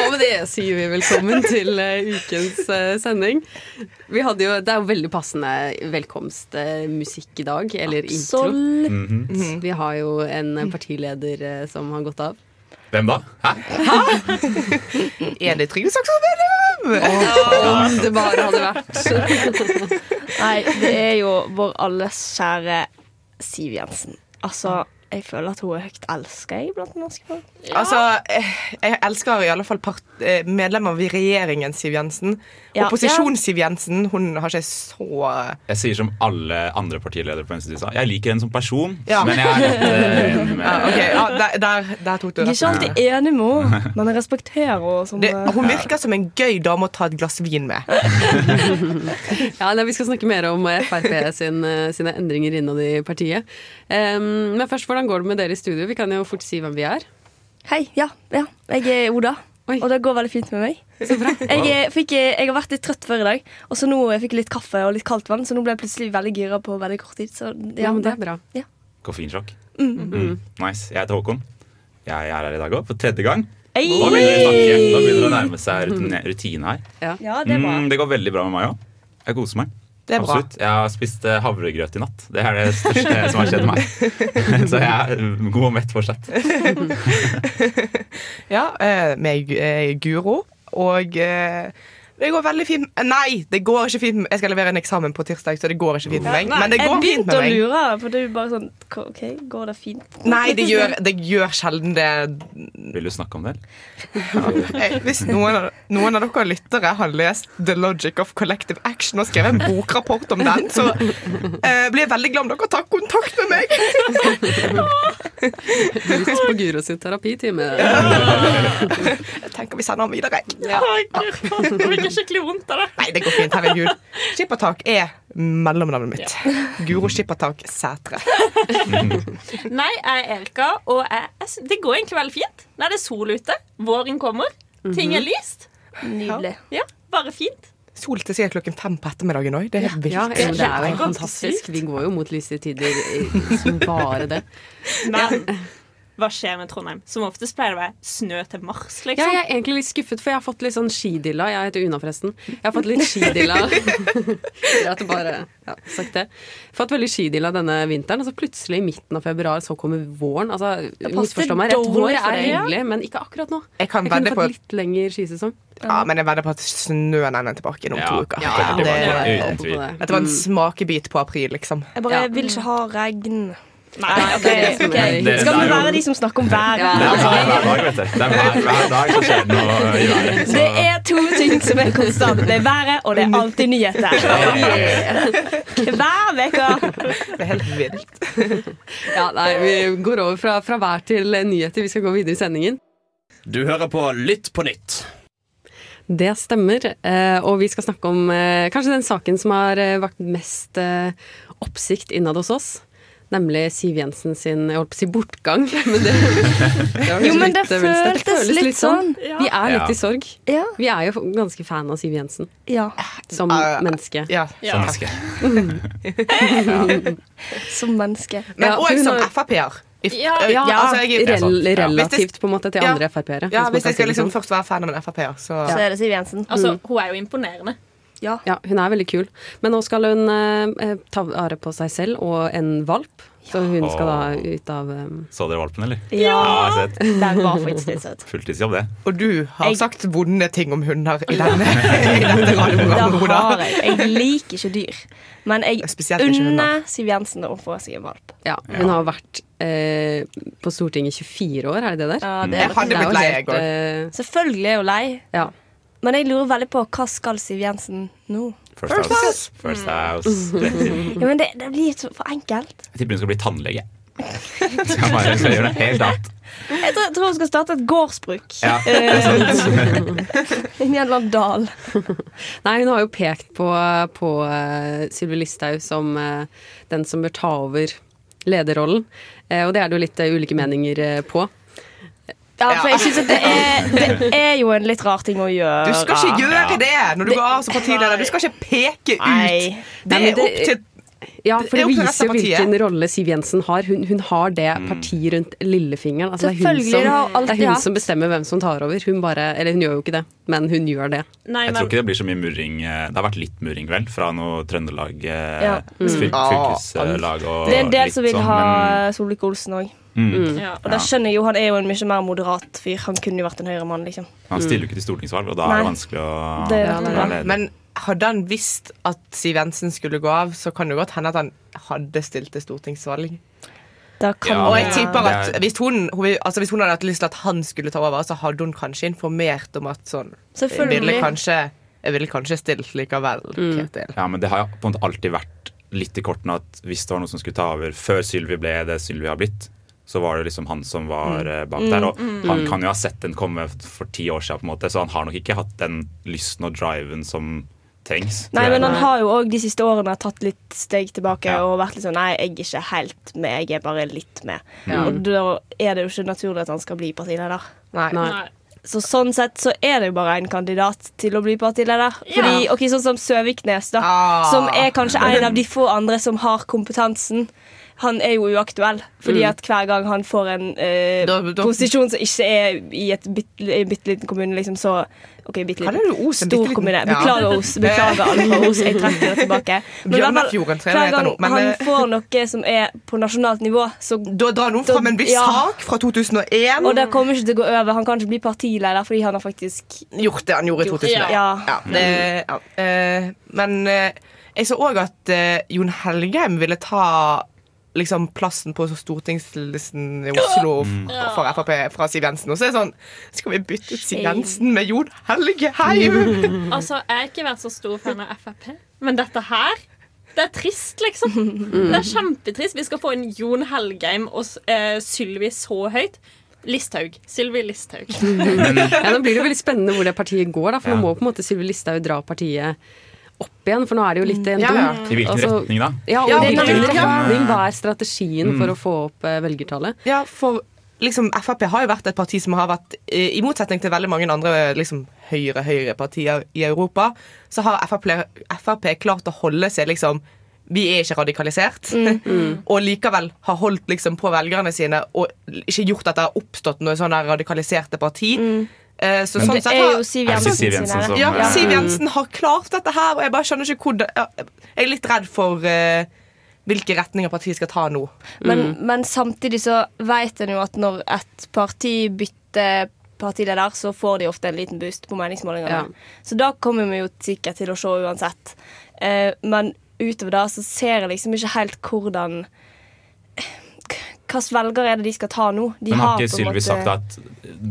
Og med det sier vi velkommen til eh, ukens eh, sending. Vi hadde jo, det er jo veldig passende velkomstmusikk i dag, eller intro. Mhm. Vi har jo en partileder eh, som har gått av. Hvem da? Hæ? Er det Trygve Saksvold Vedum? Om det bare hadde vært. Nei, det er jo vår alles kjære Siv Jensen. Altså, jeg føler at hun er høyt elska blant norske folk. Altså, eh, jeg elsker i alle fall eh, medlemmer av regjeringen Siv Jensen. Ja. Opposisjons-Siv Jensen, hun har ikke så Jeg sier som alle andre partiledere på venstresiden sa. Jeg liker henne som person, Ja. men jeg er litt eh, enig med ja, okay. ja, der, der, der tok du Jeg er ikke alltid enig med henne, men jeg respekterer henne. Hun virker som en gøy dame å ta et glass vin med. Ja, nei, Vi skal snakke mer om Frp sin, eh, sine endringer innad i partiet. Um, men først, hvordan går det med dere i studio? Vi kan jo fort si hvem vi er. Hei, ja, ja. Jeg er Oda, Oi. og det går veldig fint med meg. Så bra. Jeg, fikk, jeg har vært litt trøtt før i dag, og så nå jeg fikk jeg litt kaffe og litt kaldt vann, så nå ble jeg plutselig veldig gira på veldig kort tid. Så Ja, men det er bra. koffeinsjokk. Mm. Nice. Jeg heter Håkon. Jeg er her i dag òg, for tredje gang. Nå begynner det å nærme seg rutine, her. Ja. Mm, det går veldig bra med meg òg. Jeg koser meg. Det er bra. Absolutt. Jeg har spist eh, havregrøt i natt. Det er det største som har skjedd meg. Så jeg er god og mett fortsatt. Ja, eh, med eh, Guro. Og det går veldig fint Nei, det går ikke fint. Jeg skal levere en eksamen på tirsdag, så det går ikke fint med meg. Men det går fint begynte med å meg. lure, for det er jo bare sånn OK, går det fint? Nei, det gjør, det gjør sjelden det. Vil du snakke om det? Eh, Hvis noen av, noen av dere lyttere har lest The Logic of Collective Action og skrevet en bokrapport om den, så eh, blir jeg veldig glad om dere tar kontakt med meg. Lyst på Guro sin terapitime. Jeg tenker vi sender den videre. Jeg fikk skikkelig vondt av det. Nei, det går fint. Herregud. Skippertak er mellomnavnet mitt. Guro Skippertak Sætre. Nei, jeg er Erika, og jeg, jeg, det går egentlig veldig fint. Nå er det sol ute. Våren kommer. Ting er lyst. Nydelig. Ja, bare fint. Sol til sikkert klokken fem på ettermiddagen òg. Det er helt vilt. Ja, det er jo fantastisk. Vi går jo mot lyse tider i- som bare det. Men hva skjer med Trondheim? Som oftest pleier det å være snø til mars, Ja, liksom. jeg er egentlig litt skuffet, for jeg har fått litt sånn skidilla. Jeg heter Una, forresten. Jeg har fått litt skidilla. Greit å bare ja, sagt det. Fått veldig skidilla denne vinteren, og så plutselig i midten av februar så kommer våren. Altså, Misforstå meg rett, vår er ja. hyggelig, men ikke akkurat nå. Jeg kan Jeg kunne fått på litt lengre skisesong. Ja, men jeg vedder på at snøen er tilbake om Ja. to uker. Ja, ja, det, det tvil. det. var en smakebit på april, liksom. Jeg bare Ja. vil ikke ha regn. Nei, okay, okay. Dere- Skal vi det være de som snakker om været? Ja. Det er hver, hver dag, vet du. Det er hver, hver dag som skjer noe i været. Så- Det er to ting som er konstant. Det er været, og det er alltid nyheter. Hver uke. Det er helt vilt. Ja, nei, vi går over fra, fra vær til nyheter. Vi skal gå videre i sendingen. Du hører på Lytt på nytt. Det stemmer, eh, og vi skal snakke om eh, kanskje den saken som har eh, vært mest oppsikt innad hos oss. Nemlig Siv Jensen sin jeg holdt på å si bortgang. Men det, det, Jo, men det litt, føltes det føltes litt sånn. Vi er litt Ja. i sorg. Ja. Vi er jo ganske fan av Siv Jensen ja. som Uh, menneske. Ja. Som menneske. Som menneske. Men Ja, òg som har- Frp-er. Ja, Ja, altså, jeg- rel relativt på en måte til Ja. andre Frp-ere. ja, hvis jeg skal liksom sånn. først være fan av en Frp-er, så Så er det Siv Jensen. Altså, hun er jo imponerende. Ja. Ja, hun er veldig kul. Men nå skal hun eh, ta vare på seg selv og en valp. Så hun skal da ut av um... Så dere valpen, eller? Ja. jeg har sett. Den var faktisk søt. Fulltidsjobb, det. Og du har Jeg- sagt vonde ting om hunder i denne, i dette Det radioprogrammet. har Oda. jeg. Jeg liker ikke dyr. Men jeg unner Siv Jensen å få seg en valp. Ja, hun har vært eh, på Stortinget i 24 år, er det det der? Ja, det Jeg er hadde er blitt lei, jeg òg. eh, Selvfølgelig er hun lei. ja. Men jeg lurer veldig på hva skal Siv Jensen nå? First, First House. First House. Ja, men det, det blir så for enkelt. Jeg tipper hun skal bli tannlege. Skal bare skal gjøre det helt annet. Jeg tror, tror hun skal starte et gårdsbruk. Ja, sant. Inni en eller annen dal. Nei, hun har jo pekt på, på uh, Sylvi Listhaug som eh, den som bør ta over lederrollen. Eh, og det er det jo litt eh, ulike meninger eh, på. Ja, for jeg synes at det er, det er jo en litt rar ting å gjøre. Du skal ikke gjøre det når du går av som partileder. Du skal ikke peke ut. Nei. Det er opp til Ja, for det, det viser jo hvilken rolle Siv Jensen har. Hun, hun har det partiet rundt lillefingeren. Altså, det er hun, som, det har det er hun som bestemmer hvem som tar over. Hun bare, eller hun gjør jo ikke det, men hun gjør det. Nei, Jeg tror ikke det blir så mye murring. eh, Det har vært litt murring, vel, fra noe Trøndelag eh, Ja. Mm. fylkeslag og Det er en del som vil sånn, ha men- Solvik-Olsen òg. Mm. ja. Og da skjønner jeg jo, han er jo en mye mer moderat fyr. Han kunne jo vært en høyremann, liksom. Han stiller jo ikke til stortingsvalg, og da er det vanskelig å Det er det. Men hadde han visst at Siv Jensen skulle gå av, så kan det godt hende at han hadde stilt til stortingsvalg. Da kan Ja, Og jeg tipper at hvis hun, hun, altså hvis hun hadde hatt lyst til at han skulle ta over, så hadde hun kanskje informert om at sånn ville kanskje, jeg ville kanskje stilt likevel, Mm. Ja, men det har på en måte alltid vært litt i kortene at hvis det var noe som skulle ta over før Sylvi ble det Sylvi har blitt, så var det liksom han som var eh, bak der. Og han kan jo ha sett den komme for ti år siden, på en måte, så han har nok ikke hatt den lysten og driven som trengs. Nei, men han har jo òg de siste årene tatt litt steg tilbake Ja. og vært litt sånn Nei, jeg er ikke helt med, jeg er bare litt med. Ja. Og da er det jo ikke naturlig at han skal bli partileder. Nei. Nei. Så sånn sett så er det jo bare en kandidat til å bli partileder. Fordi, ok, Sånn som Søviknes, da. Ah. Som er kanskje en av de få andre som har kompetansen. Han er jo uaktuell, fordi at hver gang han får en eh, Da- da- posisjon som ikke er i en bitte, bitte liten kommune, liksom, så OK, bitte liten. Os Stor kommune. Ja. Beklager Os. Beklager alle fra Os. Jeg trekker det tilbake. Men hver gang han eh, får noe som er på nasjonalt nivå, så da drar noen Da- fram en viss ja. sak fra 2001. Og det kommer ikke til å gå over. Han kan ikke bli partileder fordi han har faktisk gjort det han gjorde i 2001. Ja. Ja, det, ja. Eh, men eh, jeg så òg at uh, Jon Helgheim ville ta liksom plassen på stortingslisten i Oslo for Frp fra Siv Jensen. Og så er det sånn Skal vi bytte ut Siv Jensen med Jon Helge Heim? Altså, jeg har ikke vært så stor fan av Frp, men dette her det er trist, liksom. Det er kjempetrist. Vi skal få inn Jon Helgheim og uh, Sylvi så høyt. Listhaug. Sylvi Listhaug. Ja, Nå blir det veldig spennende hvor det partiet går, da, for Ja. nå må på en måte Sylvi Listhaug dra partiet opp igjen, for nå er det jo litt i en Ja, dum. ja. I hvilken Altså, retning da? Ja, og Ja, i hvilken retning? Hva er strategien for å få opp eh, velgertallet? Ja, for liksom Frp har jo vært et parti som har vært eh, I motsetning til veldig mange andre liksom høyre-høyre-partier i Europa, så har Frp, Frp klart å holde seg liksom vi er ikke radikalisert, og likevel har holdt liksom på velgerne sine og ikke gjort at det har oppstått noe sånn radikaliserte parti. Eh, så sånn Det sett er jo Siv Jensen Siv Jensen som- ja, Ja. Siv Jensen har klart dette her, og jeg bare skjønner ikke hvor det, Jeg er litt redd for uh, hvilke retninger partiet skal ta nå. Men, men samtidig så vet en jo at når et parti bytter partileder, så får de ofte en liten boost på meningsmålingene. Ja. Så da kommer vi jo sikkert til å se uansett. Uh, men utover det så ser jeg liksom ikke helt hvordan Hvilke velgere er det de skal ta nå? De Men har ikke Sylvi sagt at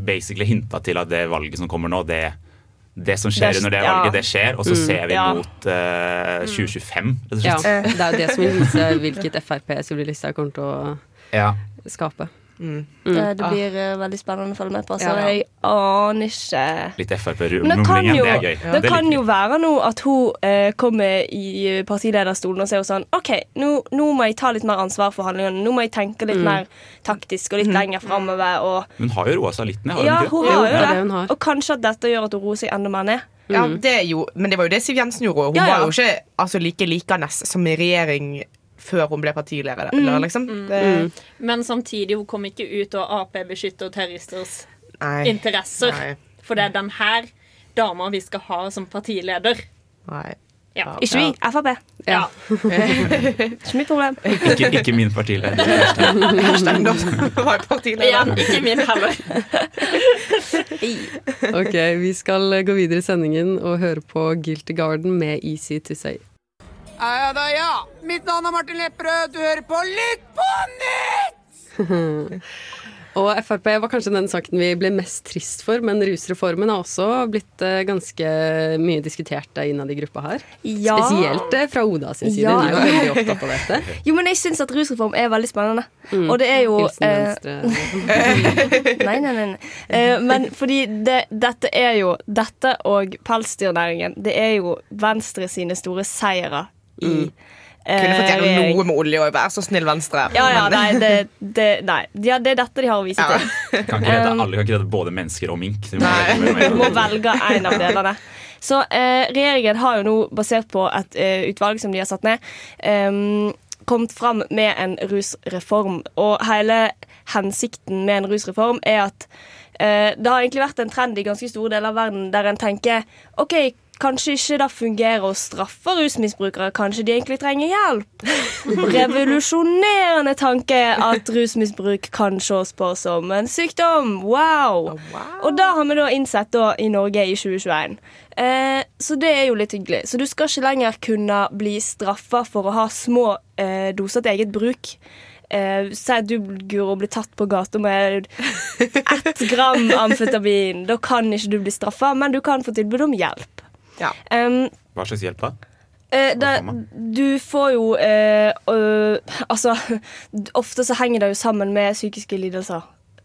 basically hinta til at det valget som kommer nå, det, det som skjer Det- under det ja. valget, det skjer, og så ser vi Ja. mot uh, 2025, rett og Ja, slett. det er jo det som vil vise hvilket Frp Sylvi Listhaug kommer til å Ja. skape. Eh, Det blir ah. veldig spennende å følge med på. Så Ja. jeg aner ikke Litt Men det kan Frp-mumlingen, det er gøy. det Det kan jo være nå at hun eh, kommer i partilederstolen og sier sånn OK, nå, nå må jeg ta litt mer ansvar for handlingene. Nå må jeg tenke litt mer taktisk og litt lenger framover. Og Hun har jo roa seg litt ned, har ja, hun ikke? har jo det. det hun har. Og kanskje at dette gjør at hun roer seg enda mer ned. Ja, det er jo, Men det var jo det Siv Jensen gjorde. Hun Ja, ja. var jo ikke altså, like likende som regjering før hun ble partileder. Eller, liksom. det, Men samtidig, hun kom ikke ut og Ap beskytter terroristers nei, interesser. Nei. For det er den her dama vi skal ha som partileder. nei. Ja. Ikke vi, Frp. ja. Ikke mitt problem. Ikke, ikke min partileder. Hashtag var partileder. ja. Ikke min heller. Ok, Vi skal gå videre i sendingen og høre på Guilty Garden med Easy to Say. Ja da, ja. Mitt navn er Martin Lepperød. Du hører på Lytt på nytt! Og Frp var kanskje den saken vi ble mest trist for, men rusreformen har også blitt eh, ganske mye diskutert innad i gruppa her. Ja. Spesielt eh, fra Oda sin side. Ja. De er jo veldig opptatt av dette. Jo, men jeg syns at rusreform er veldig spennende. Og det er jo Hilsen eh, nei, nei. nei. Eh, men fordi det, dette er jo Dette og pelsdyrnæringen, det er jo Venstre sine store seire i eh, Kunne fått gjøre noe med olje òg. Vær så snill, Venstre. Ja, ja, nei, det, det, nei. Ja, det er dette de har å vise Ja. til. Kan ikke redde, Um, alle kan ikke redde både mennesker og mink. Du må Nei. må velge en av delene. Så eh, regjeringen har jo nå, basert på et eh, utvalg som de har satt ned, em, kommet fram med en rusreform. Og hele hensikten med en rusreform er at eh, det har egentlig vært en trend i ganske store deler av verden der en tenker OK, kanskje ikke det fungerer å straffe rusmisbrukere, kanskje de egentlig trenger hjelp. Revolusjonerende tanke at rusmisbruk kan ses på som en sykdom. Wow! Og da har vi da innsett da i Norge i 2021. Eh, så det er jo litt hyggelig. Så du skal ikke lenger kunne bli straffa for å ha små eh, doser til eget bruk. Eh, Si at du Guro, blir tatt på gata med ett gram amfetamin. Da kan ikke du bli straffa, men du kan få tilbud om hjelp. Ja. Um, Hva slags hjelp da? Eh, det, du får jo eh, øh, Altså, ofte så henger det jo sammen med psykiske lidelser.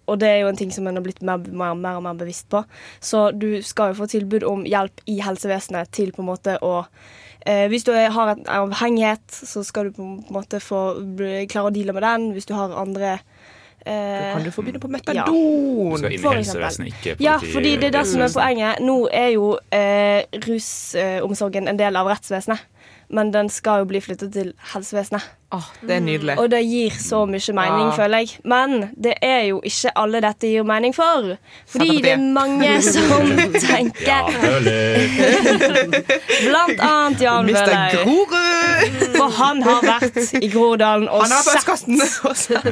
Og det er jo en ting som en har blitt mer, mer, mer og mer bevisst på. Så du skal jo få tilbud om hjelp i helsevesenet til på en måte å eh, Hvis du har en avhengighet, så skal du på en måte få klare å deale med den. Hvis du har andre eh, Kan du få begynne på metadon? Ja. For eksempel. ikke ja, fordi det er det som er poenget. Nå er jo eh, rusomsorgen en del av rettsvesenet. Men den skal jo bli flyttet til helsevesenet. Oh, det er nydelig. Og det gir så mye mening, Ja. føler jeg. Men det er jo ikke alle dette gir mening for. Fordi det er mange som Ja, tenker føler. Blant annet Jan. Bøhler. Grorud! For han har vært i Groruddalen og Han har sett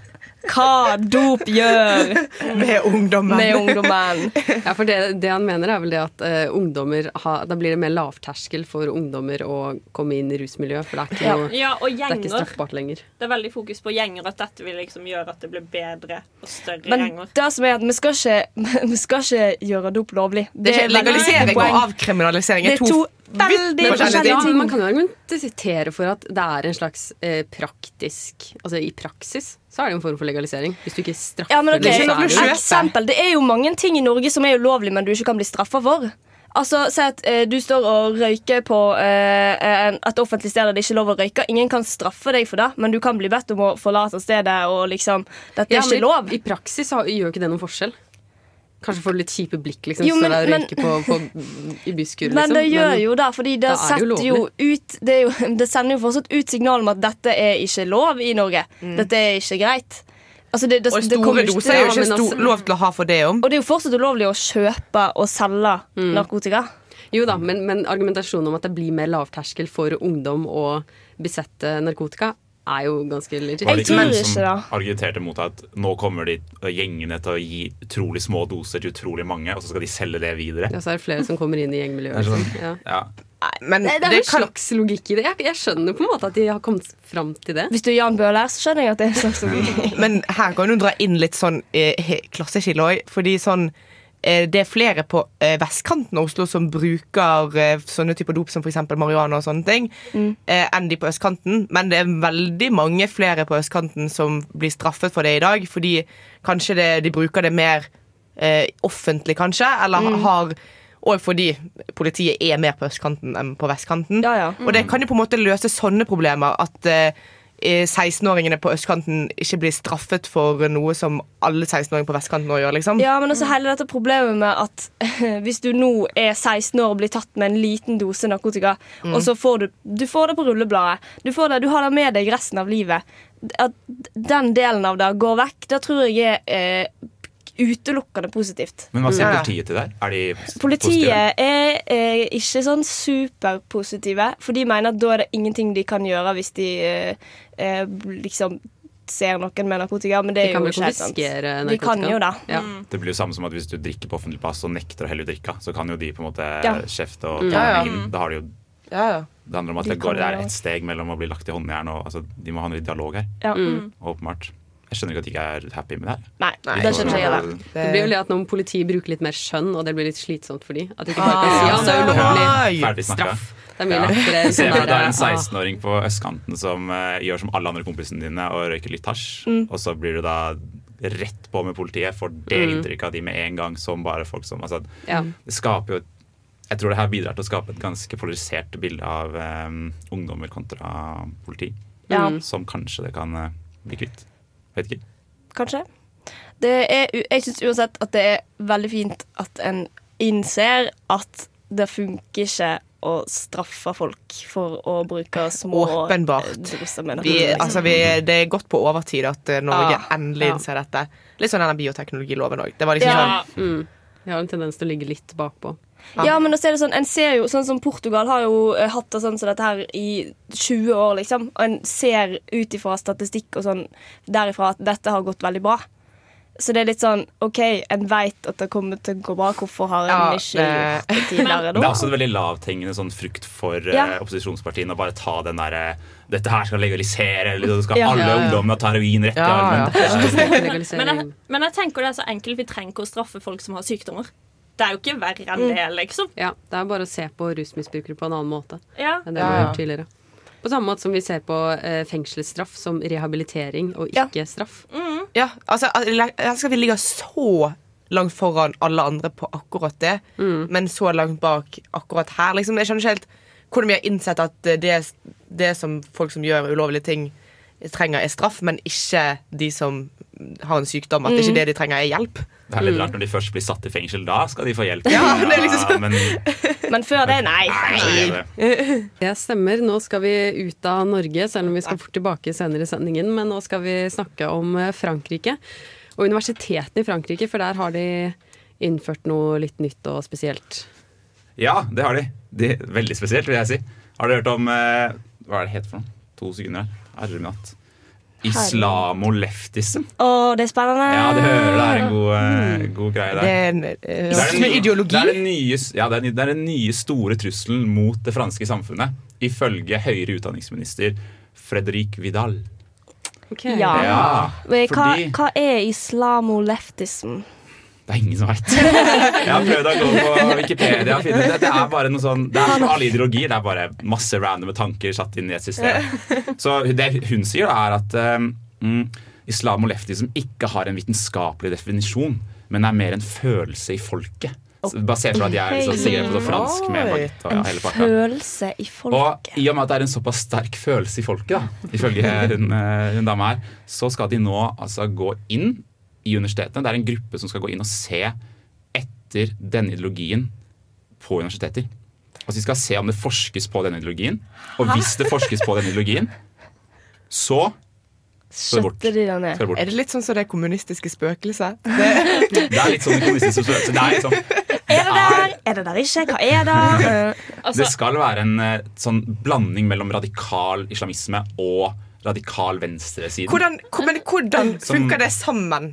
hva dop gjør med ungdommen. med ungdommen. Ja, for det, det han mener er vel det at uh, ungdommer har, Da blir det mer lavterskel for ungdommer å komme inn i rusmiljø, for det er ikke, Ja. noe, Ja, og det er ikke straffbart lenger. Det er veldig fokus på gjenger, at dette vil liksom gjøre at det blir bedre og større Men gjenger. det som er at vi skal ikke, vi skal ikke gjøre dop lovlig. Det er legalisering og avkriminalisering. Det er to veldig forskjellige Ja, ting. man kan jo argumentere for at det er en slags eh, praktisk Altså i praksis så er det en form for legalisering. Hvis du ikke straffer Ja, men ok, det, så er Eksempel. Det er jo mange ting i Norge som er ulovlig, men du ikke kan bli straffa for. Altså, Si at eh, du står og røyker på eh, et offentlig sted der det ikke er lov å røyke. Ingen kan straffe deg for det, men du kan bli bedt om å forlate stedet. Og liksom, Dette Ja, er ikke lov. I, I praksis så gjør ikke det noen forskjell. Kanskje får du litt kjipe blikk liksom, Jo, står men- der og men- røyker på, på, i busskur. Men liksom. det gjør jo det, fordi det, er setter jo ut det, jo, det sender jo fortsatt ut signal om at dette er ikke lov i Norge. Dette er ikke greit. Altså, det, det, Og store doser er jo ikke stor, lov til å ha for det om. Og det er jo fortsatt ulovlig å kjøpe og selge narkotika. Jo da, men, men argumentasjonen om at det blir mer lavterskel for ungdom å besette narkotika, er jo ganske legit. Var det ikke noen som argumenterte mot at nå kommer de gjengene til å gi utrolig små doser til utrolig mange, og så skal de selge det videre? Ja, så er det flere som kommer inn i gjengmiljøet. Det er sånn-. Ja. Ja. Men Det, det er en kan slags logikk i det. Jeg, jeg skjønner på en måte at de har kommet fram til det. Hvis du er Jan Bøhler, så skjønner jeg at det er en slags logikk. Men her kan du dra inn litt sånn eh, klasseskille òg. Fordi sånn eh, det er flere på eh, vestkanten av Oslo som bruker eh, sånne typer dop som f.eks. marihuana og sånne ting, eh, enn de på østkanten. Men det er veldig mange flere på østkanten som blir straffet for det i dag, fordi kanskje det, de bruker det mer eh, offentlig, kanskje, eller har og fordi politiet er mer på østkanten enn på vestkanten. Ja, ja. Og det kan jo på en måte løse sånne problemer. At eh, 16-åringene på østkanten ikke blir straffet for noe som alle 16-åringer på vestkanten nå gjør. liksom. Ja, men også hele dette problemet med at hvis du nå er 16 år og blir tatt med en liten dose narkotika, og så får du, du får det på rullebladet, du, får det, du har det med deg resten av livet, at den delen av det går vekk, det tror jeg er eh, utelukkende positivt. Men hva sier Ja. politiet til deg? Er de positive? Politiet er, er ikke sånn superpositive, for de mener at da er det ingenting de kan gjøre hvis de eh, eh, liksom ser noen med narkotika, men det De er jo ikke helt sant. De kan jo det. Ja. Det blir jo samme som at hvis du drikker på offentlig plass og nekter å helle ut drikka, så kan jo de på en måte Ja. kjefte og Mm. ta Ja, ja. inn. Da har de jo Ja, ja. Det handler om at De det, går, det er et steg mellom å bli lagt i håndjern og altså, De må ha en dialog her, Ja. Mm. åpenbart. Jeg skjønner ikke at de ikke er happy med det her. Nei, det skjønner jeg ikke. Det blir jo det at når politiet bruker litt mer skjønn, og det blir litt slitsomt for de At de ikke bare kan Ah, si ja, det er ulovlig. Ferdig snakka. Det er mye Ja. Se sånn for deg er en ah. 16-åring på østkanten som uh, gjør som alle andre kompisene dine og røyker litt hasj, Mm. og så blir du da rett på med politiet, får det inntrykket av de med en gang som bare folk som altså, Ja. Det skaper jo Jeg tror det her bidrar til å skape et ganske polarisert bilde av um, ungdommer kontra politi, Ja. som kanskje det kan uh, bli kvitt. Vet ikke. Kanskje. Det er, jeg syns uansett at det er veldig fint at en innser at det funker ikke å straffe folk for å bruke små Åpenbart. med Vi, liksom. altså, vi, det er godt på overtid at eh, Norge Ja. endelig Ja. innser dette. Litt sånn denne bioteknologiloven òg. Det var liksom Ja. sånn Mm. Vi har en tendens til å ligge litt bakpå. Ja, men også er det sånn, en ser jo, sånn som Portugal har jo eh, hatt det sånn som dette her i 20 år, liksom. Og en ser ut ifra statistikk og sånn derifra at dette har gått veldig bra. Så det er litt sånn OK, en veit at det kommer til å gå bra. Hvorfor har en Ja, ikke det- gjort det tidligere Det er da? også en veldig lavthengende sånn frukt for eh, Ja. opposisjonspartiene å bare ta den derre Dette her skal legalisere, eller så skal Ja. alle Ja, ja. ungdommene ta heroin rett i Ja, armen. Men jeg, men jeg tenker det er så enkelt. Vi trenger ikke å straffe folk som har sykdommer. Det er jo ikke verre enn det, liksom. Ja, det er bare å se på rusmisbrukere på en annen måte Ja. enn det vi har gjort tidligere. På samme måte som vi ser på eh, fengselsstraff som rehabilitering og Ja. ikke straff. Ja, altså Jeg skal vi ligger så langt foran alle andre på akkurat det, men så langt bak akkurat her. Liksom, jeg skjønner ikke helt hvordan vi har innsett at det, det som folk som gjør ulovlige ting, trenger, er straff, men ikke de som har en sykdom. At ikke det de trenger, er hjelp. Det er litt rart når de først blir satt i fengsel. Da skal de få hjelp. Ja, det er liksom men Men før det, nei. nei, det- Det stemmer. Nå skal vi ut av Norge, selv om vi skal fort tilbake senere i sendingen. Men nå skal vi snakke om eh, Frankrike og universitetene i Frankrike, for der har de innført noe litt nytt og spesielt. ja, det har de. de. Veldig spesielt, vil jeg si. Har dere hørt om eh, Hva er det het for noe? To sekunder her. Herre min hatt. Islamoleftism. Å, det er spennende. Ja, det hører det er en god, mm. god greie Det der. er en uh, Det er en, ideologi. Det er den nye, ja, det er, det er den nye store trusselen mot det franske samfunnet, ifølge høyere utdanningsminister Fredrik Vidal. Ja. Ja, Men Hva, hva er islamoleftism? Det er ingen som veit. Jeg har prøvd å gå på Wikipedia og finne det. Det er bare noe sånn Det er som alle ideologier. Det er bare masse randome tanker satt inn i et system. Så det hun sier, da, er at um, islam og leftism ikke har en vitenskapelig definisjon, men er mer en følelse i folket. Basert Bare se for at jeg så sier det på fransk med Oi. bagett og ja, hele pakka. Følelse i Og i og med at det er en såpass sterk følelse i folket, da, ifølge hun, eh, hun dama her, så skal de nå altså gå inn i universitetene. Det er en gruppe som skal gå inn og se etter denne ideologien på universiteter. Altså De skal se om det forskes på denne ideologien. Og hvis det forskes på denne ideologien, så skal det bort. Skjøtte de den ned? Det. Er det litt sånn som det kommunistiske spøkelset? Det er litt sånn det kommunistiske spøkelset. Det er liksom Er det der? Er det der ikke? Hva er det? Altså, Det skal være en eh, sånn blanding mellom radikal islamisme og radikal venstreside. Hvordan, men hvordan funker det sammen?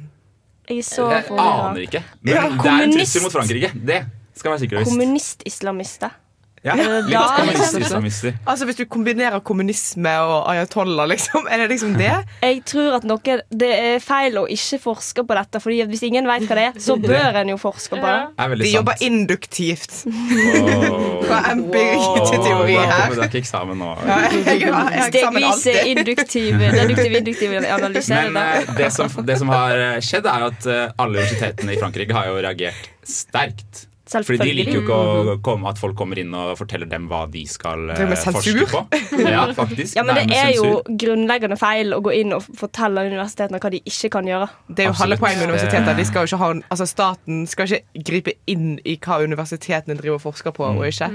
Jeg er så Jeg aner ikke. Men det er en trussel mot Frankrike. Det skal være visst. Kommunist-islamister. Ja, litt Da- kommunist-islamister. Altså Hvis du kombinerer kommunisme og ayatollah, liksom, er det liksom det? Jeg tror at noe, det er feil å ikke forske på dette, Fordi hvis ingen vet hva det er, så bør en jo forske på det. Det er veldig De sant. jobber induktivt. Oh. Fra empiri til teori her. Det er ikke eksamen nå. Ja, jeg, jeg, har eksamen Stegvis alltid. induktiv, deduktiv, induktiv analyse. Men det eh, det? det som, det som har eh, skjedd, er at eh, alle universitetene i Frankrike har jo reagert sterkt. Fordi de liker jo ikke å komme, at folk kommer inn og forteller dem hva de skal eh, forske på. Ja, faktisk. Ja, men det er jo sensur. grunnleggende feil å gå inn og fortelle universitetene hva de ikke kan gjøre. Det er jo halve poenget med universiteter. De skal jo ikke ha, altså Staten skal ikke gripe inn i hva universitetene driver og forsker på og ikke.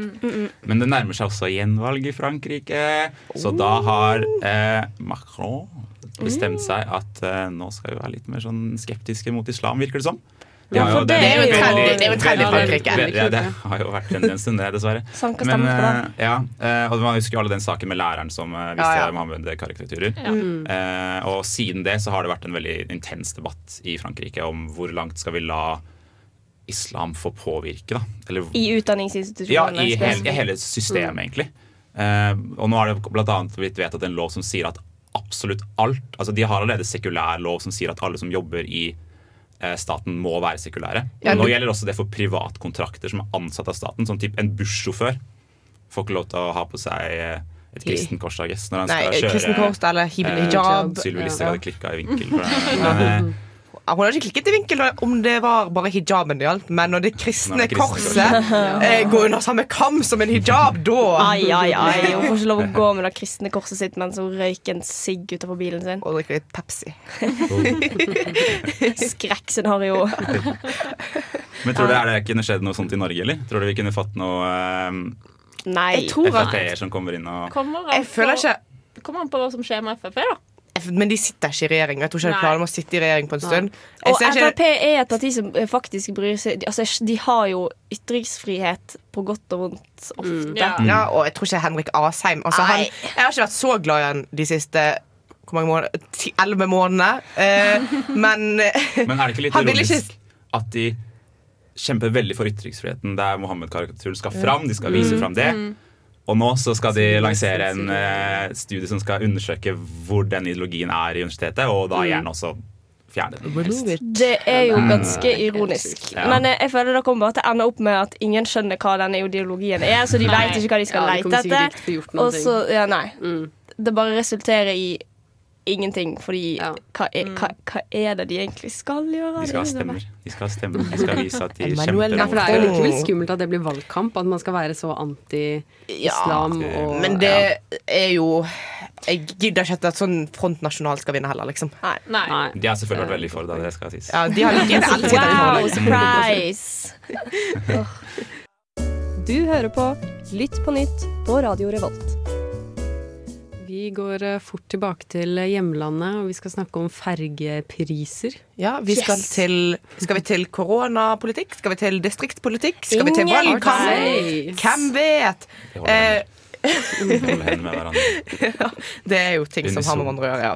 Men det nærmer seg også gjenvalg i Frankrike, så da har eh, Macron bestemt seg at eh, nå skal vi være litt mer sånn skeptiske mot islam, virker det som. Ja, for det er jo- en trend i Frankrike. Ja, det har jo vært en stund, det, dessverre. Sanka Men, stemmer på det. eh, ja, eh, og man husker jo alle den saken med læreren som visste viste Ja, ja. Mohammed-karikaturer. Mm. Eh, og siden det så har det vært en veldig intens debatt i Frankrike om hvor langt skal vi la islam få påvirke. da Eller I ja, utdanningsinstitusjonene. i, hel, i spesifikt. hele systemet, egentlig. Eh, og nå har det annet blitt vedtatt en lov som sier at absolutt alt. Altså, de har allerede sekulær lov som sier at alle som jobber i eh, staten, må være sekulære. Ja, Nå gjelder også det for privatkontrakter som er ansatt av staten. Som typ en bussjåfør får ikke lov til å ha på seg eh, et kristent kors, I guess, når han Nei, skal kjøre kristen kors eller eh, hijab. Sylvi Listhaug Ja. hadde klikka i vinkel. For det. Men, eh, Hun hadde ikke klikket i vinkel om det var bare hijaben det gjaldt, men når det kristne Når det kristne korset eh, går under samme kam som en hijab, da Ai, ai, ai. Hun får ikke lov å gå med det kristne korset sitt mens hun røyker en sigg utenfor bilen sin. Og drikker litt Pepsi. Skrekkscenario. men tror du det er det kunne skjedd noe sånt i Norge, eller? Tror du vi kunne fått noe eh, Nei. Jeg tror at Frp-er som kommer inn og Kommer Jeg føler ikke Kommer an på hva som skjer med Frp, da. Men de sitter ikke i regjering. Jeg tror ikke de klarer planer om å sitte i regjering på en stund. Jeg Og Frp er et parti som faktisk bryr seg de- Altså, de har jo ytringsfrihet på godt og vondt ofte. Ja. Ja, og jeg tror ikke Henrik Asheim altså, han, Jeg har ikke vært så glad i han de siste hvor mange måneder? Ti- Elleve månedene. Eh, men Men er det ikke litt ironisk at de kjemper veldig for ytringsfriheten, der Mohammed-karikaturen skal fram? De skal vise fram det. Og nå så skal de lansere en uh, studie som skal undersøke hvor den ideologien er i universitetet, og da gjerne også fjerne den. Det er jo ganske ironisk. Men eh, jeg føler det kommer bare til å ende opp med at ingen skjønner hva denne ideologien er, så de veit vet ikke hva de skal Ja, lete etter. Og så, ja, nei. Mm. Det bare resulterer i ingenting, fordi Ja. hva, er, hva, hva er det de egentlig skal gjøre? De skal ha er stemmer. De skal ha stemmer. De skal vise at de kjemper Ja, for det er jo likevel skummelt at det blir valgkamp. At man skal være så anti-islam. Ja, og- Men det er jo Jeg gidder ikke at sånn Front National skal vinne heller, liksom. Nei. Nei. De har selvfølgelig vært veldig for det, det skal sies. Ja, de har like elsket Wow, surprise! Du hører på Lytt på nytt på Radio Revolt. Vi går eh, fort tilbake til hjemlandet, og vi skal snakke om fergepriser. Ja, vi skal Yes. til Skal vi til koronapolitikk? Skal vi til distriktspolitikk? Skal vi til valgkamp? Hvem vet? Vi holder Eh, holder hendene med hverandre. det er jo ting som har med hverandre å gjøre, ja.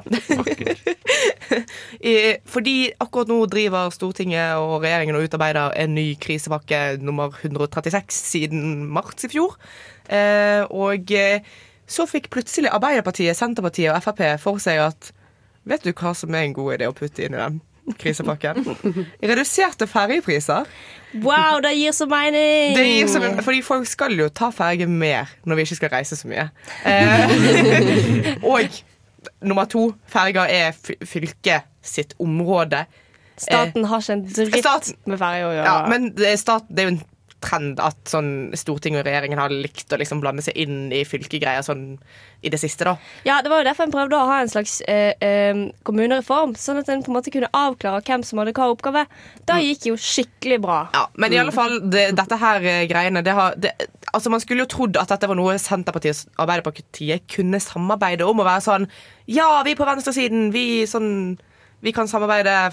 Fordi akkurat nå driver Stortinget og regjeringen og utarbeider en ny krisepakke nummer 136 siden mars i fjor. Eh, og eh, så fikk plutselig Arbeiderpartiet, Senterpartiet og Frp for seg at Vet du hva som er en god idé å putte inn i den krisepakken? Reduserte ferjepriser. Wow, det gir så mening! Det gir så, fordi folk skal jo ta ferge mer når vi ikke skal reise så mye. Eh, og nummer to, ferger er fy- fylket sitt område. Staten har ikke en dritt Staten- med ferge. å gjøre. Ja, men det er, stat, det er jo en trend at sånn Stortinget og regjeringen har likt å liksom blande seg inn i fylkegreier sånn i det siste, da. Ja, det var jo derfor en prøvde å ha en slags eh, eh, kommunereform, sånn at en på en måte kunne avklare hvem som hadde hva oppgave. Det gikk jo skikkelig bra. Ja, men i alle fall, det, dette her eh, greiene det har, det, altså Man skulle jo trodd at dette var noe Senterpartiet og Arbeiderpartiet kunne samarbeide om. Og være sånn Ja, vi på venstresiden, vi sånn Vi kan samarbeide,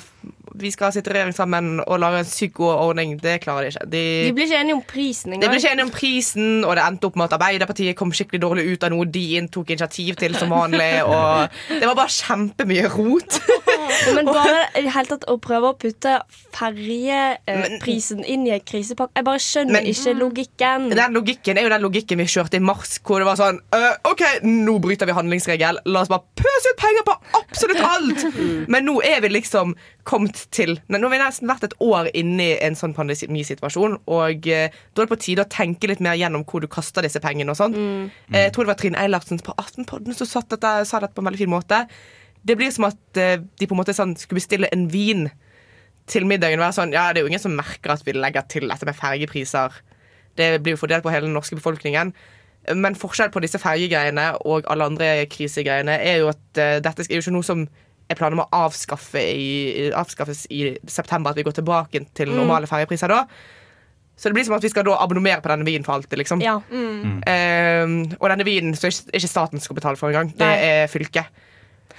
vi skal sitte i regjering sammen og lage en sykt god ordning. Det klarer de ikke. De, De blir ikke enige om prisen engang. de blir ikke enige om prisen, og det endte opp med at Arbeiderpartiet kom skikkelig dårlig ut av noe de tok initiativ til som vanlig. Og det var bare kjempemye rot. Men bare i hele tatt å prøve å putte ferjeprisen inn i en krisepakke Jeg bare skjønner Men- ikke logikken. Den logikken er jo den logikken vi kjørte i mars, hvor det var sånn «Øh, OK, nå bryter vi handlingsregel. La oss bare pøse ut penger på absolutt alt! Men nå er vi liksom kommet til Nei, Nå har vi nesten vært et år inne i en sånn pandemisituasjon, og eh, da er det på tide å tenke litt mer gjennom hvor du kaster disse pengene og sånn. Eh, Jeg tror det var Trine Eilertsen på Aftenpodden som satt dette, sa dette på en veldig fin måte. Det blir som at eh, de på en måte sånn skulle bestille en vin til middagen. Og Være sånn, ja, Det er jo ingen som merker at vi legger til dette med fergepriser. Det blir jo fordelt på hele den norske befolkningen. Men forskjell på disse fergegreiene og alle andre krisegreiene er jo at eh, dette er jo ikke noe som er planer om å avskaffe i, avskaffes i september. At vi går tilbake til normale ferjepriser da. Så det blir som at vi skal da abonnere på denne vinen for alltid. liksom. Ja. Eh, og denne vinen så er ikke- staten som skal betale for engang. Det er fylket.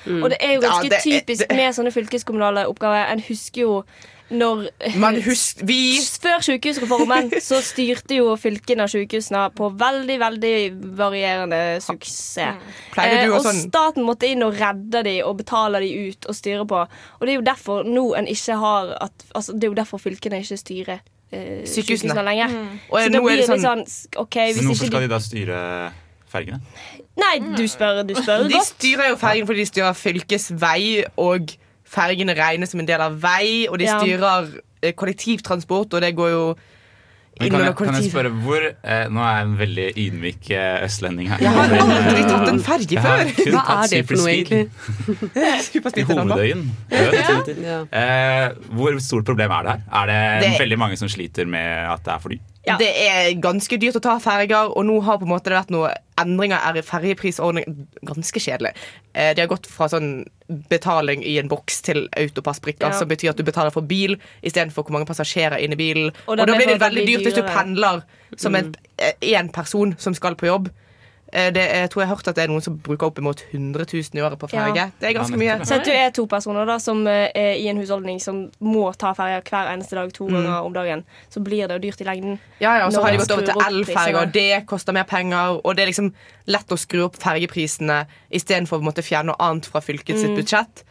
Og det er jo Ja, ganske det er- typisk det- med sånne fylkeskommunale oppgaver. En husker jo når Men husk, vi Før sykehusreformen så styrte jo fylkene og sykehusene på veldig veldig varierende suksess. Pleide Eh, du og sånn staten måtte inn og redde de og betale de ut og styre på. Og det er jo derfor nå en ikke har at, altså, Det er jo derfor fylkene ikke styrer eh, Sykehusene. sykehusene lenger. Og Så nå er blir det sånn sånn okay, hvis hvorfor skal de de da styre fergene? Nei, du spør, du spør De godt. styrer jo fergen fordi de styrer fylkesvei, og fergene regnes som en del av vei, og de Ja. styrer eh, kollektivtransport, og det går jo Men kan, jeg, kan jeg spørre hvor eh, Nå er jeg en veldig ydmyk eh, østlending her. Jeg har aldri tatt en ferge før. Hva er det for noe, egentlig? I hovedøyen. Ja. Ja. Eh, hvor stort problem er det her? Er det, Det- veldig mange som sliter med at det er for dyrt? Ja. Det er ganske dyrt å ta ferger, og nå har på en måte det vært noen endringer er i fergeprisordningen. Ganske kjedelig. Eh, De har gått fra sånn betaling i en boks til autopassbrikker, Ja. som betyr at du betaler for bil istedenfor hvor mange passasjerer inne i bilen. Og Og, da blir det veldig dyrt hvis du pendler som én person som skal på jobb. Eh, Det, jeg tror jeg har hørt at det er noen som bruker oppimot 100 000 i året på ferge. Ja. Det er ganske mye. Så du er to personer da som eh, er i en husholdning som må ta ferger hver eneste dag to ganger om dagen, så blir det jo dyrt i lengden. Ja, ja, og så har de gått over til elferger, og det koster mer penger. Og det er liksom lett å skru opp fergeprisene istedenfor å måtte fjerne noe annet fra fylket sitt Mm. budsjett.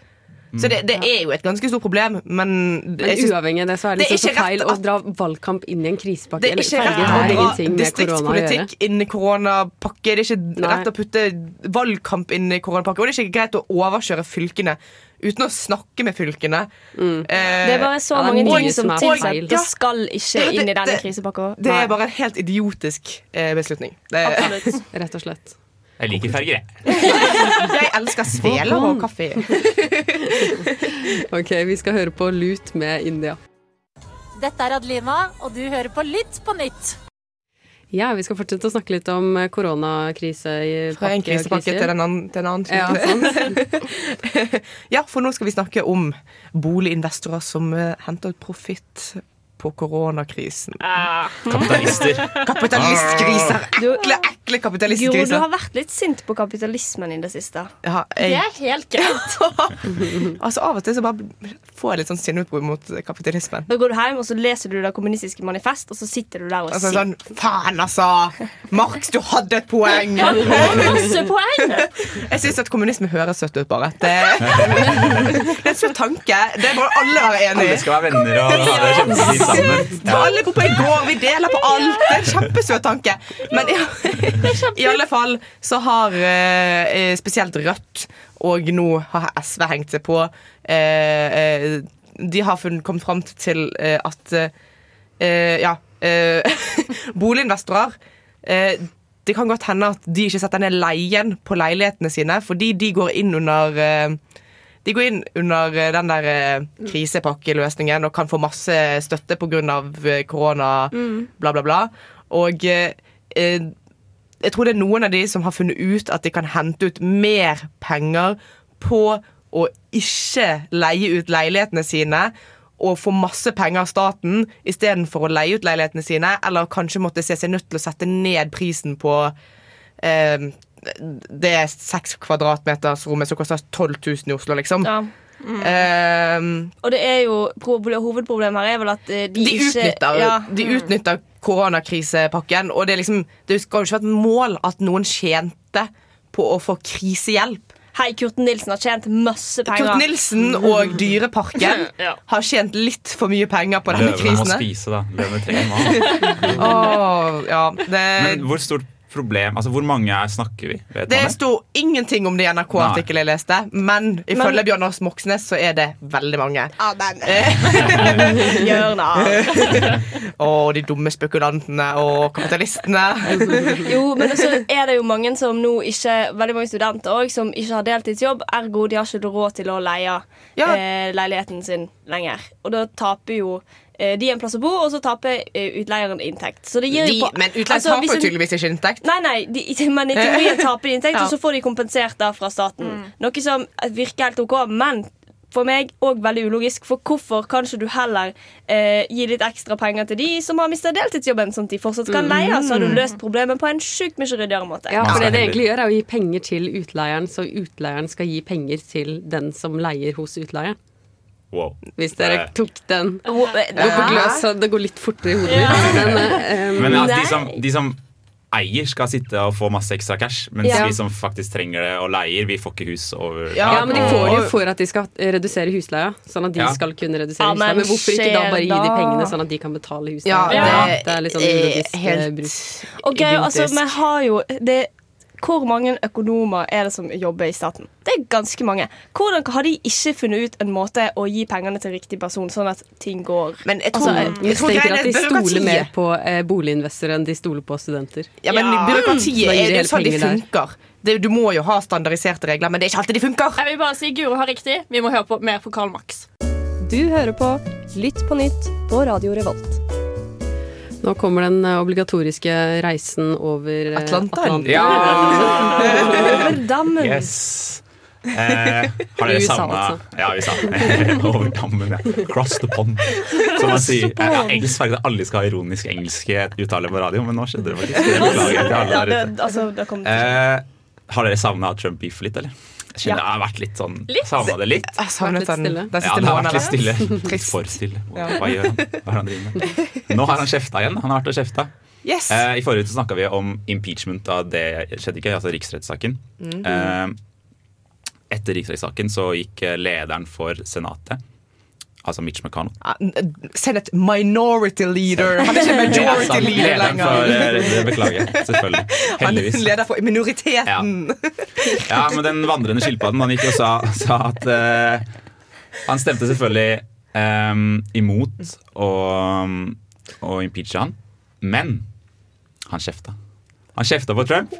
Så det, det er jo et ganske stort problem, men Men synes- uavhengig av det, så er det, Det er liksom så ikke feil å dra valgkamp inn i en krisepakke. det er ikke rett å dra distriktspolitikk inn i koronapakke. Det er ikke Nei. rett å putte valgkamp inn i koronapakke. Og det er ikke greit å overkjøre fylkene uten å snakke med fylkene. Mm. Eh, Det er bare så Ja, mange ting som er tilsier at det skal ikke Ja, det- inn i denne krisepakka. det er bare en helt idiotisk eh, beslutning. Det, Absolutt. Rett og slett. Jeg liker farger, jeg. jeg elsker sveler og kaffe. Ok, vi skal høre på Lut med India. Dette er Adlima, og du hører på Lytt på nytt. Ja, vi skal fortsette å snakke litt om eh, koronakrise i Fra en krisepakke til en annen. Til en annen Ja, ja, for nå skal vi snakke om boliginvestorer som eh, henter ut profitt på koronakrisen. Kapitalister. Kapitalistgriser! Ekle, ekle Guro, du har vært litt sint på kapitalismen i det siste. Ja, Det er helt greit. altså Av og til så bare får jeg litt sånn sinneutbrudd mot kapitalismen. Da går du hjem og så leser du det kommunistiske manifest, og så sitter du der og Altså sier sånn Faen, altså! Marx, du hadde et poeng! Masse poeng! Jeg syns at kommunisme høres søtt ut, bare. Det, det er en søt tanke. Det må alle være enig Alle skal være venner og ha det kjempefint sammen. Alle bor på en gård, vi deler på alt. Det er en kjempesøt tanke. Men i, i alle fall så har eh, spesielt Rødt, og nå har SV hengt seg på eh, eh, De har funnet, kommet fram til eh, at eh, Ja. eh, boliginvestorer eh, Det kan godt hende at de ikke setter ned leien på leilighetene sine, fordi de går inn under eh, de går inn under eh, den der eh, krisepakkeløsningen og kan få masse støtte pga. korona, bla, bla, bla. Og eh, eh, jeg tror det er noen av de som har funnet ut at de kan hente ut mer penger på å ikke leie ut leilighetene sine og få masse penger av staten istedenfor å leie ut leilighetene sine, eller kanskje måtte se seg nødt til å sette ned prisen på eh, det er seks kvadratmetersrommet som koster 12 000 i Oslo, liksom. ja. Eh, Og det er jo Hovedproblemet her er vel at eh, de, de ikke utnytter, ja. de utnytter koronakrisepakken, og det, er liksom, det skal jo ikke være et mål at noen tjente på å få krisehjelp. Hei, Kurt Nilsen har tjent masse penger. Kurt Nilsen og Dyreparken har tjent litt for mye penger på denne Løvene må spise, da. Løvene trenger mat. oh, ja, det, Men hvor stort problem Altså, hvor mange er, snakker vi? Vet det sto ingenting om det i NRK-artikkelen jeg leste, men ifølge Men- Bjørnar Moxnes så er det veldig mange. Amen. Jørnar. Og de dumme spekulantene og kapitalistene. Jo, men så er det jo mange som nå ikke Veldig mange studenter òg som ikke har deltidsjobb. Ergo de har ikke råd til å leie Ja. eh, leiligheten sin lenger. Og da taper jo eh, de en plass å bo, og så taper eh, utleieren inntekt. Så det gir De, jo på, men utleieren altså, taper jo tydeligvis ikke inntekt. Nei, nei, de, men i teorien taper de inntekt, Ja. og så får de kompensert da fra staten. Noe som virker helt OK, men for meg òg veldig ulogisk. For hvorfor kan ikke du heller eh, gi litt ekstra penger til de som har mista deltidsjobben, sånn at de fortsatt kan leie? Så har du løst problemet på en sjukt mye ryddigere måte. Ja, for det det egentlig gjør, er å gi penger til utleieren, så utleieren skal gi penger til den som leier hos utleieren. Wow. Hvis dere Eh, tok den. Ro- Det går på gløs, det går litt fortere i hodet mitt. Men, Um, Men altså, de, som, de som eier, skal sitte og få masse ekstra cash, mens Ja. vi som faktisk trenger det og leier, vi får ikke hus over Ja, ja, men de får det jo for at de skal eh, redusere husleia. Sånn at de Ja. skal kunne redusere Ja, husleia. men hvorfor ikke da bare gi de pengene, sånn at de kan betale husleia? Ja, Ja, det det er litt sånn ulogisk eh, helt bruk. Ok, altså, vi har jo det hvor mange økonomer er det som jobber i staten? Det er ganske mange. Hvordan har de ikke funnet ut en måte å gi pengene til riktig person, sånn at ting går Men jeg Altså, tror, jeg tror tenker at de stoler mer på eh, boliginvestorer enn de stoler på studenter. Ja, men Ja. byråkratiet mm. er jo sånn de funker. Det, du må jo ha standardiserte regler, men det er ikke alltid de funker. Jeg vil bare si Guro har riktig. Vi må høre på mer på Karl Max. Du hører på Lytt på nytt på Radio Revolt. Nå kommer den eh, obligatoriske reisen over eh, Atlanteren. Ja! Over dammen. Yes. Eh, har dere samme altså. Ja, USA. Over dammen, ja. Cross the pond. Som man sier. Ja, engelsk farge alle skal ha ironisk engelske uttale på radio, men nå skjedde det faktisk. Det, ute. altså, det. Eh, har dere savna Trump-beef litt, eller? Jeg kjenner det har vært litt sånn Savna det litt. Jeg har savnet litt den, stille. den Ja, det har vært litt stille. Litt Trist. for stille. Hva, hva gjør han? Hva er han driver med? Nå har han kjefta igjen. Han har vært og kjefta. Yes. Eh, I forrige uke snakka vi om impeachment av det skjedde ikke, altså riksrettssaken. Mhm. Eh, etter riksrettssaken så gikk eh, lederen for Senatet, altså Mitch McConnell Send et minority leader. Han er ikke majority leader Lederen for lenger. eh, det Beklager. Selvfølgelig. Han er leder for minoriteten. Ja, men den vandrende skilpadden, han gikk og sa, sa at uh, Han stemte selvfølgelig um, imot å, å impeache han, men han kjefta. Han kjefta på Trump.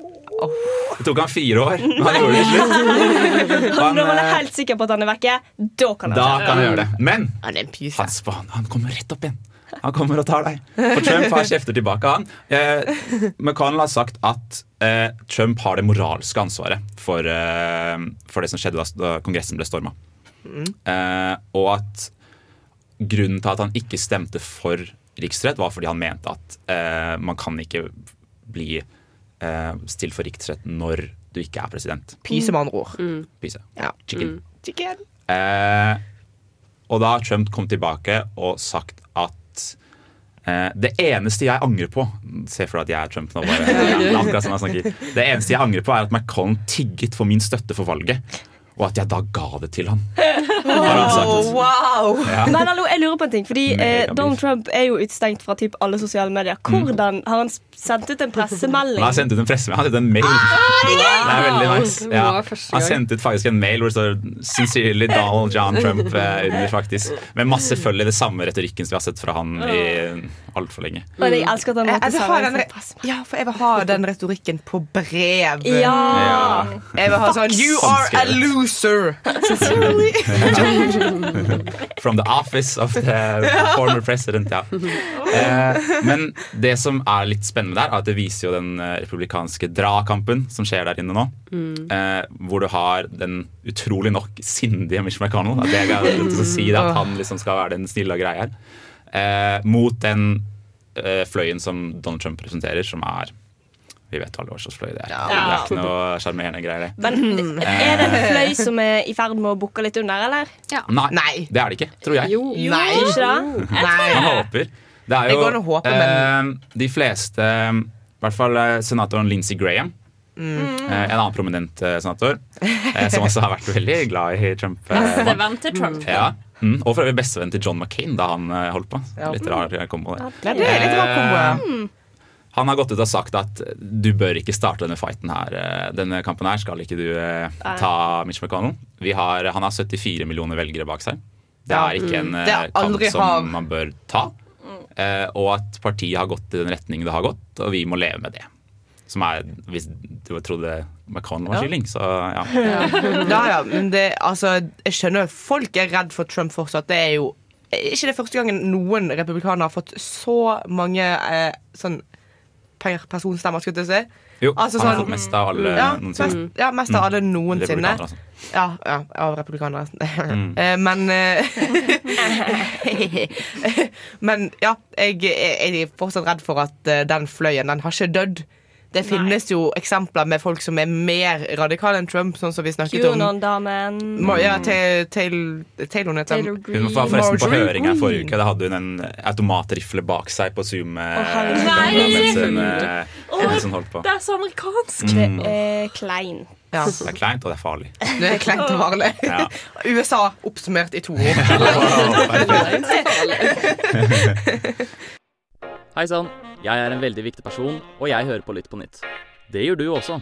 Det tok han fire år, men han gjorde det til slutt. Han, når man er helt sikker på at han er vekke, da kan han Da kan han gjøre det. Men Han er en han, kommer rett opp igjen. Han kommer og tar deg. For Trump har kjefter tilbake han. Eh, McConnell har sagt at eh, Trump har det moralske ansvaret for, eh, for det som skjedde da, da Kongressen ble storma. Eh, og at grunnen til at han ikke stemte for riksrett, var fordi han mente at eh, man kan ikke bli eh, stilt for riksrett når du ikke er president. Pyse med andre ord. Pyse. Ja. Chicken. Chicken. Eh, og da har Trump kommet tilbake og sagt at eh, det eneste jeg angrer på Se for deg at jeg er Trump nå. bare ja, akkurat sånn jeg snakker. Det eneste jeg angrer på, er at McConnell tigget for min støtte for valget. Og at jeg da ga det til han. Wow! Ja. Men hallo, jeg lurer på en ting, fordi eh, Donald Trump er jo utestengt fra typ alle sosiale medier. Hvordan Har han sendt ut en pressemelding? Han har sendt ut en pressemelding. Han har sendt en mail. det er veldig nice. Ja. Han har sendte ut faktisk en mail hvor det står 'Sincerely Donald John Trump' eh, under, faktisk. Med masse følge i det samme retorikken som vi har sett fra han i altfor lenge. Jeg elsker at han Jeg, jeg, ha den, ja, for jeg vil ha den retorikken på brev. Ja! Ja. Jeg vil ha sånn You are a loser'. loser! From the office of the former president, ja. Eh, men det som er litt spennende der, er at det viser jo den eh, republikanske dragkampen som skjer der inne nå. Eh, hvor du har den utrolig nok sindige Mitch McConnell. At det er til å si at han liksom skal være den snille og greie her. Eh, mot den eh, fløyen som Donald Trump representerer, som er Vi vet alle hva slags fløy det er. Det er ikke noe sjarmerende greier, det. Men er det en fløy som er i ferd med å bukke litt under, eller? Nei, Nei. det er det ikke, tror jeg. Jo. Nei. Ikke det? Nei. Man håper. Det er jo går håpe, men... eh, de fleste, i hvert fall eh, senatoren Lindsey Graham, Mm. eh, en annen prominent eh, senator, eh, som også har vært veldig glad i Trump. eh, Bestevenn til Trump. ja. mm, og for øvrig bestevenn til John McCain da han eh, holdt på. Litt rar kombo. det. Ja, det er litt rar kombo. ja. Han har gått ut og sagt at du bør ikke starte denne fighten her. Eh, Denne kampen her skal ikke du eh, ta Mitch McConnell. Vi har, han har 74 millioner velgere bak seg. Det er ikke en eh, er kamp som har- man bør ta. Eh, og at partiet har gått i den retningen det har gått, og vi må leve med det. Som er, Hvis du trodde McConnell var kylling, så ja. Ja, ja, men det, altså, jeg skjønner folk er redd for Trump fortsatt. Det er jo ikke det første gangen noen republikanere har fått så mange eh, sånn per personstemmer, skulle jeg si. Jo, Altså han har sånn- fått mest av alle Ja, noensinne. mest, ja, mest av alle noensinne. Altså. Ja, ja, av republikanere. Mm. Eh, Men eh, Men ja, jeg, jeg er fortsatt redd for at eh, den fløyen, den har ikke dødd. Det finnes jo eksempler med folk som er mer radikale enn Trump, sånn som vi snakket om. QAnon-damen. Ja, Taylor Taylor Taylor heter Hun var forresten på høring her forrige uke. Da hadde hun en automatrifle bak seg på Zoom. Oh, Nei! mens hun, eh, hun holdt på. Det er så amerikansk. Det Mm. er klein. Ja. Det er kleint, og det er farlig. Det er kleint og farlig. Ja. USA oppsummert i to ord. Hei sann, jeg er en veldig viktig person, og jeg hører på Lytt på nytt. Det gjør du også.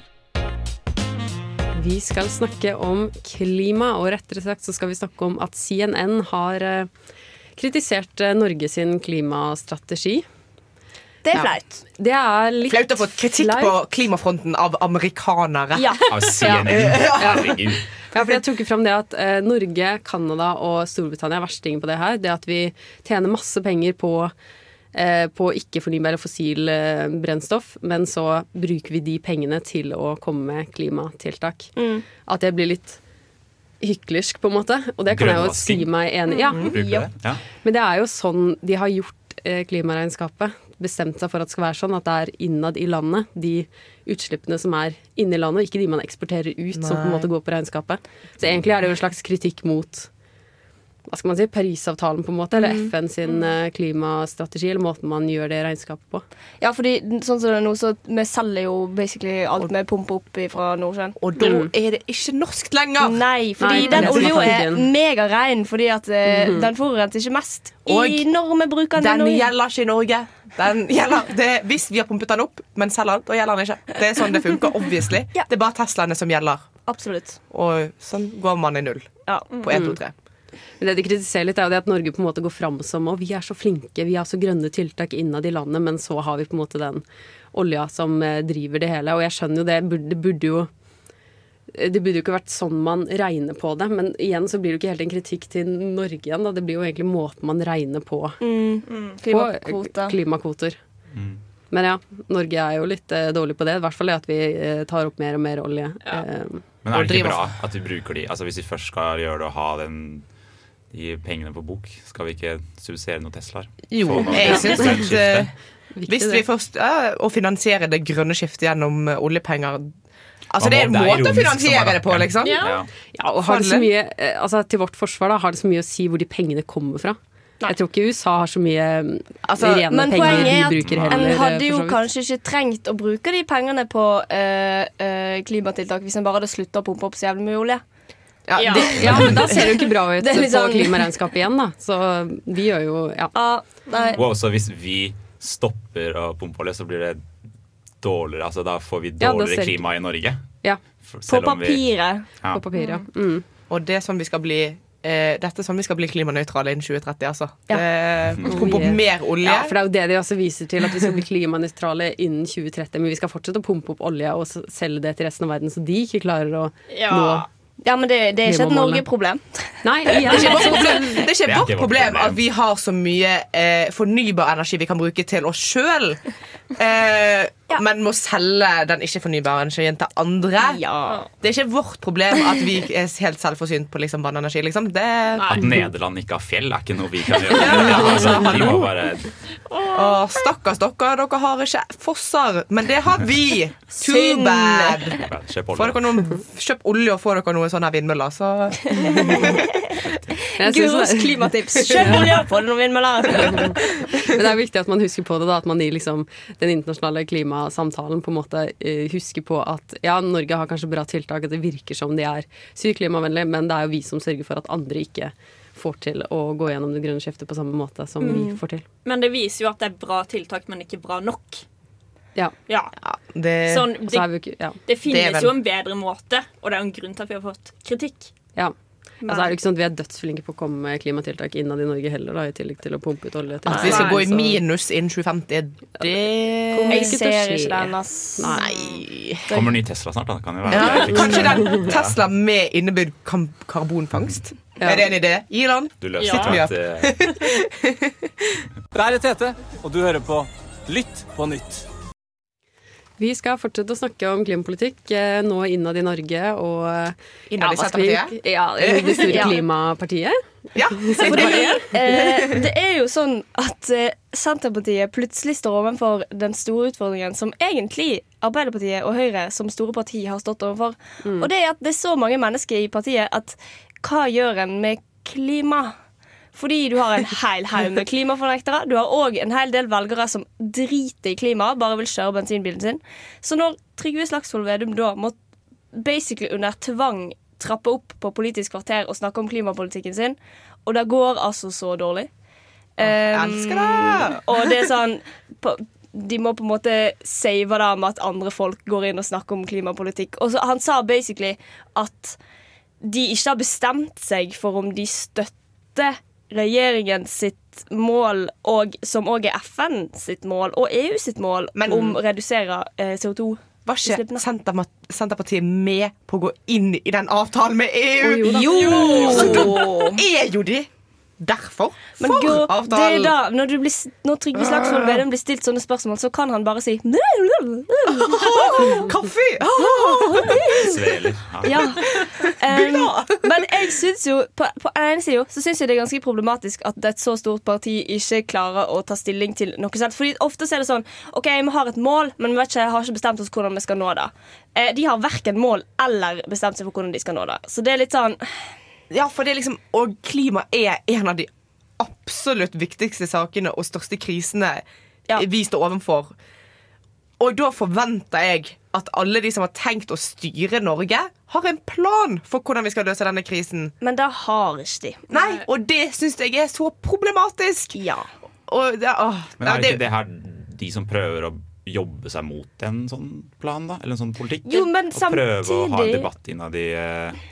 Vi skal snakke om klima, og rettere sagt så skal vi snakke om at CNN har eh, kritisert eh, Norge sin klimastrategi. Det er Ja. flaut. Det er litt Flaut å få kritikk på klimafronten av amerikanere. Ja. Av CNN. Ja. Ja, for jeg tok fram det at eh, Norge, Canada og Storbritannia er verstingen på det her. Det at vi tjener masse penger på, på ikke-fornybar eller fossil eh, brennstoff, men så bruker vi de pengene til å komme med klimatiltak. Mm. At det blir litt hyklersk, på en måte. Og det kan jeg jo si meg enig i. Ja. Bruker? Ja. Men det er jo sånn de har gjort eh, klimaregnskapet. Bestemt seg for at det skal være sånn at det er innad i landet de utslippene som er inni landet, og ikke de man eksporterer ut, som på en måte går på regnskapet. Så egentlig er det jo en slags kritikk mot hva skal man si, Parisavtalen, på en måte, eller FN sin eh, klimastrategi, eller måten man gjør det regnskapet på. Ja, fordi sånn som det er nå, så vi selger jo basically alt vi pumper opp fra Nordsjøen. Og da er det ikke norskt lenger. Nei, fordi Nei, den olja er megarein, fordi at mm -hmm. den forurenser ikke mest Og i når vi bruker den i Den gjelder ikke i Norge. Den gjelder, det, hvis vi har pumpet den opp, men selger den, da gjelder den ikke. Det er sånn det funker, obviously. Ja. Det er bare Teslaene som gjelder. Absolutt. Og sånn går man i null Ja. på 1, 2, 3. Men det de kritiserer litt, er jo det at Norge på en måte går fram som og vi er så flinke, vi har så grønne tiltak innad i landet, men så har vi på en måte den olja som eh, driver det hele. Og jeg skjønner jo det, burde- det burde jo det burde jo ikke vært sånn man regner på det, men igjen så blir det jo ikke helt en kritikk til Norge igjen. Da. Det blir jo egentlig måten man regner på. Mm. på Klimakvoter. klimakvoter. Men ja, Norge er jo litt eh, dårlig på det. I hvert fall det at vi eh, tar opp mer og mer olje. Eh, Men er det ikke bra at vi bruker de Altså Hvis vi først skal gjøre det og ha den, de pengene på bok, skal vi ikke subsidiere noen Teslaer? Jo, noen jeg syns at eh, Hvis vi først ja, Å finansiere det grønne skiftet gjennom eh, oljepenger Altså Det er en måte å finansiere er det på, liksom. Ja. Ja. Og har det så mye, eh, altså Til vårt forsvar da, har det så mye å si hvor de pengene kommer fra. Jeg tror ikke USA har så mye mm, Altså, rene Men penger de er bruker heller. en hadde jo kanskje ikke trengt å bruke de pengene på øh, øh, klimatiltak hvis en bare hadde slutta å pumpe opp så jævlig mye olje. Ja, Ja. det, Ja, men da ser det jo ikke bra ut er på liksom- klimaregnskapet igjen, da. Så vi gjør jo ja. Ah, wow, så hvis vi stopper å pumpe olje, så blir det dårligere. Altså Da får vi Ja, dårligere ser- klima i Norge. Ja. På papiret. vi- på papiret. Mm. og det er sånn vi skal bli eh, Dette er sånn vi skal bli klimanøytrale innen 2030, altså. Ja. Eh, Pumpe opp mer olje. Ja, for det er jo det de også viser til, at vi skal bli klimanøytrale innen 2030. Men vi skal fortsette å pumpe opp olje og selge det til resten av verden, så de ikke klarer å Ja. nå Ja, men det, det er ikke et Norge-problem. Nei, Det er ikke vårt problem, det er ikke vårt ikke vårt problem problem. at vi har så mye eh, fornybar energi vi kan bruke til oss sjøl. Eh, Men må selge den ikke-fornybare energien til andre. Ja. Det er ikke vårt problem at vi er helt selvforsynt på liksom vannenergi. Liksom. Det, At Nederland ikke har fjell, er ikke noe vi kan gjøre. Altså, de må bare Åh, stakkars dere, dere har ikke fosser. Men det har vi. Too bad. kjøpe Få olje. dere noen, kjøp olje og få dere noen sånne vindmøller, så Guros klimatips. Kjøp olje, og få deg noen vindmøller. Men det er viktig at man husker på det, da, at man i liksom, den internasjonale klimasamtalen på en måte huske husker på at ja, Norge har kanskje bra tiltak, at det virker som de er sykt klimavennlige, men det er jo vi som sørger for at andre ikke får til å gå gjennom det grønne skiftet på samme måte som vi får til. Men det viser jo at det er bra tiltak, men ikke bra nok. Ja. Ja. det, Sånn, er det, vi ja. det finnes Det er vel- jo en bedre måte, og det er jo en grunn til at vi har fått kritikk. ja. Altså er det ikke sånn at Vi er dødsflinke på å komme med klimatiltak innad i Norge heller, da, i tillegg til å pumpe ut olje. At vi skal gå i minus innen 2050, det Kommer ikke til å skje. den, ass. Nei. Kommer ny Tesla snart, da. Kan jo være Ja, kanskje den Tesla med innebygd karbonfangst. Ja. Er det en idé? Ilan, sitt mye opp. det. er Tete, og du hører på Lytt på nytt. Vi skal fortsette å snakke om klimapolitikk eh, nå innad i Norge og eh, Innad i Senterpartiet? Ja, det store klimapartiet. Ja. Fordi eh, det er jo sånn at eh, Senterpartiet plutselig står overfor den store utfordringen som egentlig Arbeiderpartiet og Høyre som store parti har stått overfor. Og det er at det er så mange mennesker i partiet at hva gjør en med klima? Fordi du har en hel haug med klimafornektere. Du har òg en hel del velgere som driter i klima, bare vil kjøre bensinbilen sin. Så når Trygve Slagsvold Vedum da må basically under tvang trappe opp på Politisk kvarter og snakke om klimapolitikken sin, og det går altså så dårlig Um, elsker det! og det er sånn på, de må på en måte save det med at andre folk går inn og snakker om klimapolitikk. Og så Han sa basically at de ikke har bestemt seg for om de støtter regjeringen sitt mål, og, som òg er FN sitt mål, og EU sitt mål, om å redusere eh, CO2. Var ikke Senterpartiet med på å gå inn i den avtalen med EU? Oh, jo da. jo! Så da er jo de derfor Men for gå, det er avtalen. da, når, du blir, når Trygve Slagsvold Vedum blir stilt sånne spørsmål, så kan han bare si Kaffe! Sveler. Ja. Um, men jeg syns jo på, på den ene siden så synes jeg det er ganske problematisk at et så stort parti ikke klarer å ta stilling til noe selv. Fordi ofte er det sånn OK, vi har et mål, men vi vet ikke, har ikke bestemt oss hvordan vi skal nå det. Eh, de har verken mål eller bestemt seg for hvordan de skal nå det. Så det er litt sånn Ja, for det er liksom Og klima er en av de absolutt viktigste sakene og største krisene vi står overfor. Og da forventer jeg at alle de som har tenkt å styre Norge, har en plan for hvordan vi skal løse denne krisen. Men det har ikke de. Nei, og det syns jeg er så problematisk. Ja. Og det, åh, Men er det ikke det her de som prøver å jobbe seg mot en sånn plan, da? Eller en sånn politikk? Jo, men og prøve å ha en debatt innad i, eh,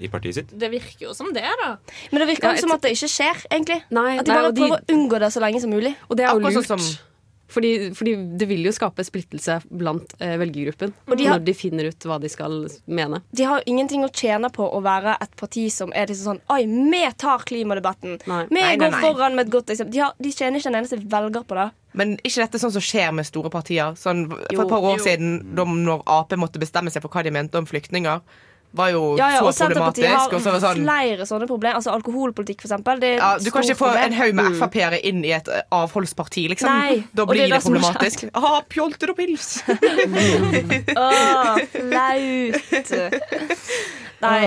i partiet sitt? Det virker jo som det, da. Men det virker Ja, som at det ikke skjer, egentlig. Nei, at de nei, bare de- prøver å unngå det så lenge som mulig. Og det er jo lurt. sånn som- fordi, fordi det vil jo skape splittelse blant eh, velgergruppen Og de har- når de finner ut hva de skal mene. De har ingenting å tjene på å være et parti som er liksom sånn Oi, vi tar klimadebatten. Vi Nei, nei, går nei. foran med et godt eksempel. De, har, de tjener ikke en eneste velger på det. Men ikke dette sånn som skjer med store partier? Sånn, for Jo, et par år jo. siden, da når Ap måtte bestemme seg for hva de mente om flyktninger, var jo Ja, ja, og så Senterpartiet har Og så sånn, flere sånne problemer. Altså Alkoholpolitikk, for eksempel. Ja, du kan ikke få problem. en haug med Mm. Frp-ere inn i et eh, avholdsparti, liksom. Nei, da blir det, det problematisk. Ha Ah, pjolter og pils! Åh, flaut. Nei.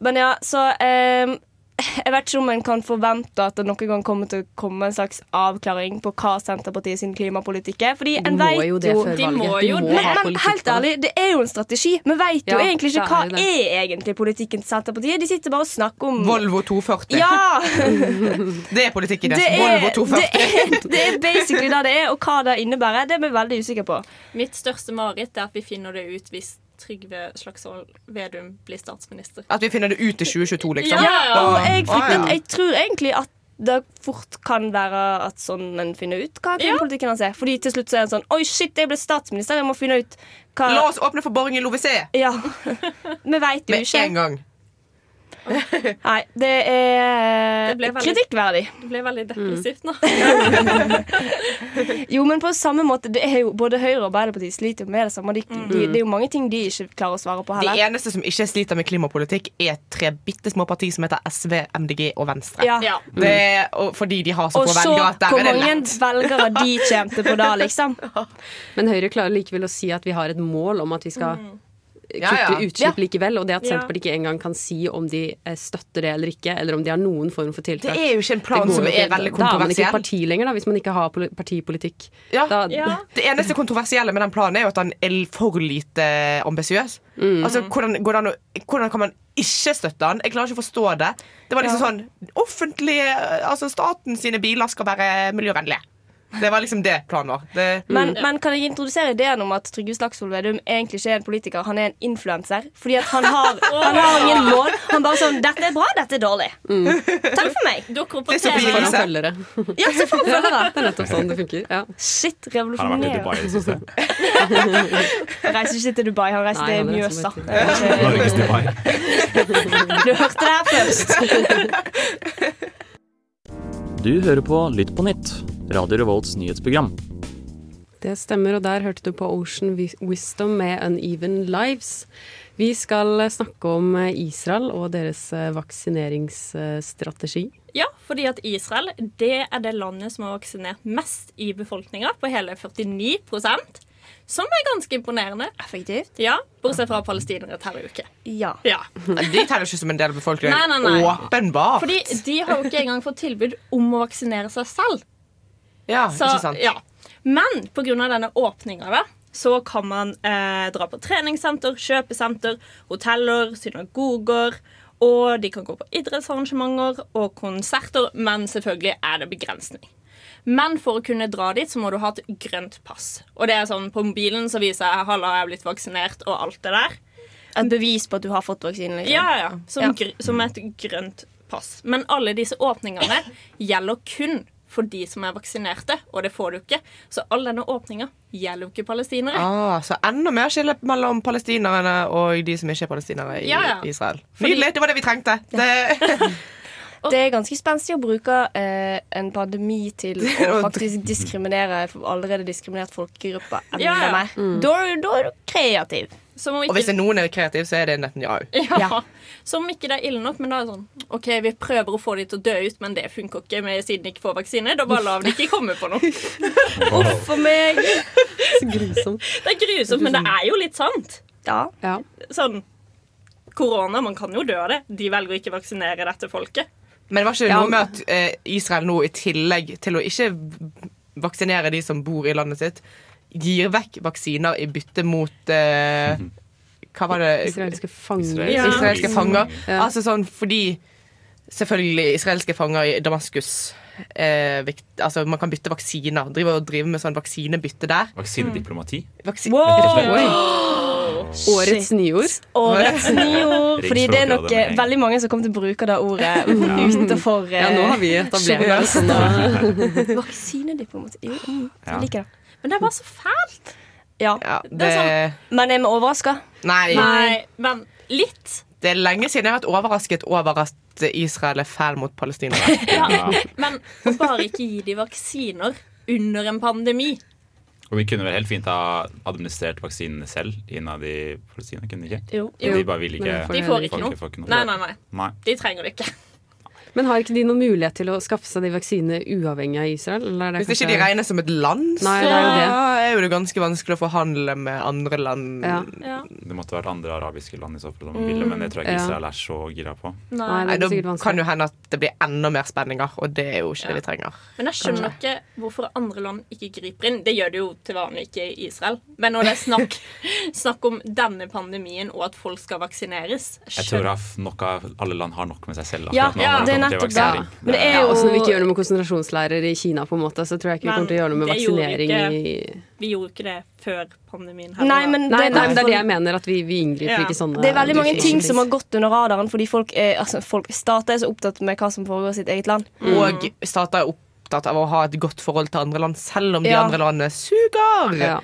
Men ja, så ehm, Jeg vet ikke om en kan forvente at det noen gang kommer til å komme en slags avklaring på hva Senterpartiet sin klimapolitikk er. Fordi De en vet jo det før De valget. må De jo det. ha men, men helt ærlig, det er jo en strategi. Vi vet jo Ja, egentlig ikke hva er er egentlig politikken til Senterpartiet. De sitter bare og snakker om Volvo 240. Ja! Det er politikken deres. Volvo Volvo det, 240. er, det er basically det det er, og hva det innebærer, det er vi veldig usikre på. Mitt største mareritt er at vi finner det ut hvis Trygve Slagsvold Vedum blir statsminister. At vi finner det ut i 2022, liksom. Ja, Og Da- jeg, frykter, Ah, jeg tror egentlig at det fort kan være at sånn en finner ut hva klimapolitikken hans er. Fordi til slutt så er en sånn Oi, shit, jeg ble statsminister, jeg må finne ut hva La oss åpne for boring i Lovise Ja. Vi veit jo med ikke. en gang. Nei, det er Det veldig- kritikkverdig. Det ble veldig depressivt nå. Jo, men på samme måte det er jo Både Høyre og Arbeiderpartiet sliter med det samme. De, de, det er jo mange ting de ikke klarer å svare på De heller. eneste som ikke sliter med klimapolitikk, er tre bitte små partier som heter SV, MDG og Venstre. Ja. Ja. Det er, og fordi de har så Og få så velgere at der hvor er det mange velgere de kommer til på da, liksom. Men Høyre klarer likevel å si at vi har et mål om at vi skal Ja, kutte ja. utslipp likevel. Og det at Senterpartiet ikke engang kan si om de eh, støtter det eller ikke, eller om de har noen form for tiltak. Det er jo ikke en plan som er veldig kontroversiell. Da er man ikke et parti lenger, da, hvis man ikke har partipolitikk. Ja. Da, Ja. Det eneste kontroversielle med den planen er jo at den er for lite ambisiøs. Mm. Altså, hvordan, går det hvordan kan man ikke støtte den? Jeg klarer ikke å forstå det. Det var liksom sånn Offentlige, altså staten sine biler skal være miljøvennlige. Det var liksom det planen var. Det, Men, men kan jeg introdusere ideen om at Trygve Slagsvold Vedum egentlig ikke er en politiker, han er en influenser? Fordi at han har, han har ingen mål. Han bare sånn 'Dette er bra, dette er dårlig'. Takk for meg. Det er så får han følgere. Ja, så får vi følge det. Det er nettopp sånn det funker. Ja. Shit, Han har vært i Dubai i revolusjonerende. det siste. Han reiser ikke til Dubai, han reiser Nei, til han Mjøsa. Norges Dubai. Du hørte det her først. Du hører på Lytt på nytt, Radio Revolts nyhetsprogram. Det stemmer, og der hørte du på Ocean Wisdom med Uneven Lives. Vi skal snakke om Israel og deres eh, vaksineringsstrategi. Ja, fordi at Israel det er det landet som har vaksinert mest i befolkninga, på hele 49 som er ganske imponerende. Effektivt. Ja, Bortsett fra palestinere teller jo ikke. Ja. Ja. de teller ikke som en del av befolkningen. Nei, nei, nei. Åpenbart. Fordi de har jo ikke engang fått tilbud om å vaksinere seg selv. ja, Så, ikke sant? ja. Men pga. denne åpninga, så kan man eh, dra på treningssenter, kjøpesenter, hoteller, synagoger. Og de kan gå på idrettsarrangementer og konserter, men selvfølgelig er det begrensning. Men for å kunne dra dit, så må du ha et grønt pass. Og det er sånn, På mobilen så viser jeg 'halla, jeg er blitt vaksinert', og alt det der. Et bevis på at du har fått vaksinen? Liksom. Ja, ja. Som, Ja. gr som et grønt pass. Men alle disse åpningene gjelder kun for de som er vaksinerte, og det får du ikke. Så all denne åpninga gjelder jo ikke palestinere. Ah, så enda mer skille mellom palestinerne og de som ikke er palestinere i Ja, ja. Israel. Fordi- Nydelig! Det var det vi trengte. Ja. Det, Det er ganske spenstig å bruke eh, en pandemi til å faktisk diskriminere allerede diskriminert folkegruppe enda Ja, ja. mer. Da, da er du kreativ. Som om og hvis det er noen er kreativ, så er det Netanyahu. ja, Som ikke det er ille nok, men da er det sånn OK, vi prøver å få de til å dø ut, men det funker ikke med, siden de ikke får vaksine. Da bare lar vi de ikke komme på noe. Uff for meg. Så grusomt. Det er grusomt, men det er jo litt sant. Ja. Ja. Sånn Korona, man kan jo dø av det. De velger å ikke vaksinere dette folket. Men det var ikke Ja. noe med at eh, Israel nå, i tillegg til å ikke vaksinere de som bor i landet sitt, gir vekk vaksiner i bytte mot eh, Hva var det? Israelske fanger. Ja. Israelske fanger. Ja. Altså sånn fordi Selvfølgelig israelske fanger i Damaskus eh, vikt, altså Man kan bytte vaksiner. Drive og driver med sånn vaksinebytte der. Vaksinediplomati. Vaksi Årets nyord. Årets nyord. Fordi det er nok eh, veldig mange som kommer til å bruke det ordet utenfor eh, Ja, nå har vi etablert oss. nå. Vaksinediplomati. Jo, mm, Ja. jeg liker det. Men det er bare så fælt. Ja. Ja, Det er sånn. Men er vi overraska? nei, Nei, men litt. det er lenge siden jeg har vært overrasket over at Israel er fæl mot palestinere. Ja. Men å bare ikke gi de vaksiner under en pandemi Og vi kunne vel helt fint ha administrert vaksinene selv innad i Palestina, kunne de ikke? Jo. jo. De bare vil ikke De får ikke folk noe. får ikke noe. Nei, nei, nei. Nei. De trenger det ikke. Men har ikke de noen mulighet til å skaffe seg de vaksinene uavhengig av Israel? Eller er det Hvis ikke de regnes som et land, så Nei, det er jo det. er jo det ganske vanskelig å forhandle med andre land. Ja. Ja. Det måtte vært andre arabiske land i så fall mm. men det tror jeg ikke Ja. Israel er så gira på. Nei, Nei. det er da kan jo hende at det blir enda mer spenninger, og det er jo ikke det vi trenger. Men jeg skjønner ikke hvorfor andre land ikke griper inn. Det gjør det jo til vanlig ikke i Israel. Men når det er snakk, snakk om denne pandemien og at folk skal vaksineres Jeg tror at nok av alle land har nok med seg selv Ja, akkurat nå. ja, det til nettopp da. Men det er jo og så når vi ikke gjør noe med konsentrasjonsleirer i Kina, på en måte, så tror jeg ikke vi kommer til å gjøre noe med vaksinering ikke- i Vi gjorde ikke det før pandemien. Her, Nei, men det nei, men det er det jeg mener, at vi, vi inngriper Ja. ikke sånne Det er veldig mange ting som har gått under radaren fordi folk, er, altså, folk stater er så opptatt med hva som foregår i sitt eget land. Og stater er opptatt av å ha et godt forhold til andre land, selv om de Ja. andre landene suger. Ja,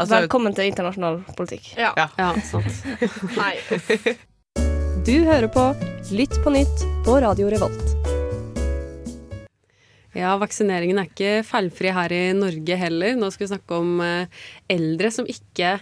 Altså, Velkommen til internasjonal politikk. Ja. ja, sant. Nei. Du hører på Lytt på nytt på Radio Revolt. Ja, vaksineringen er ikke feilfri her i Norge heller. Nå skal vi snakke om eh, eldre som ikke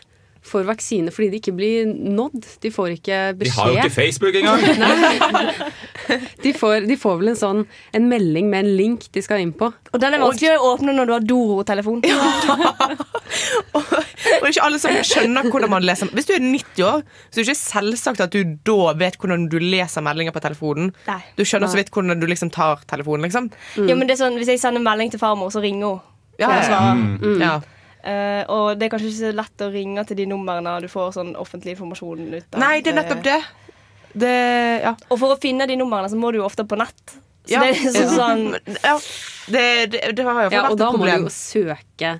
får vaksine fordi de ikke blir nådd. De får ikke beskjed. De har jo ikke Facebook engang! De får, de får vel en sånn en melding med en link de skal inn på. Og den er vanskelig å åpne når du har Doro-telefon. og det er ikke alle som skjønner hvordan man leser Hvis du er 90 år, så er det ikke selvsagt at du da vet hvordan du leser meldinger på telefonen. Nei. Du skjønner så vidt hvordan du liksom tar telefonen, liksom. Ja, men det er sånn, Hvis jeg sender melding til farmor, så ringer hun. Ja, å ja, svare. ja. Eh, og det er kanskje ikke så lett å ringe til de numrene du får sånn offentlig informasjon ut av. Nei, det er nettopp det. Det Ja. Og for å finne de numrene, så må du jo ofte på nett. Så Ja. det er sånn, ja. Det, det, det har jo Ja, vært og da må du jo søke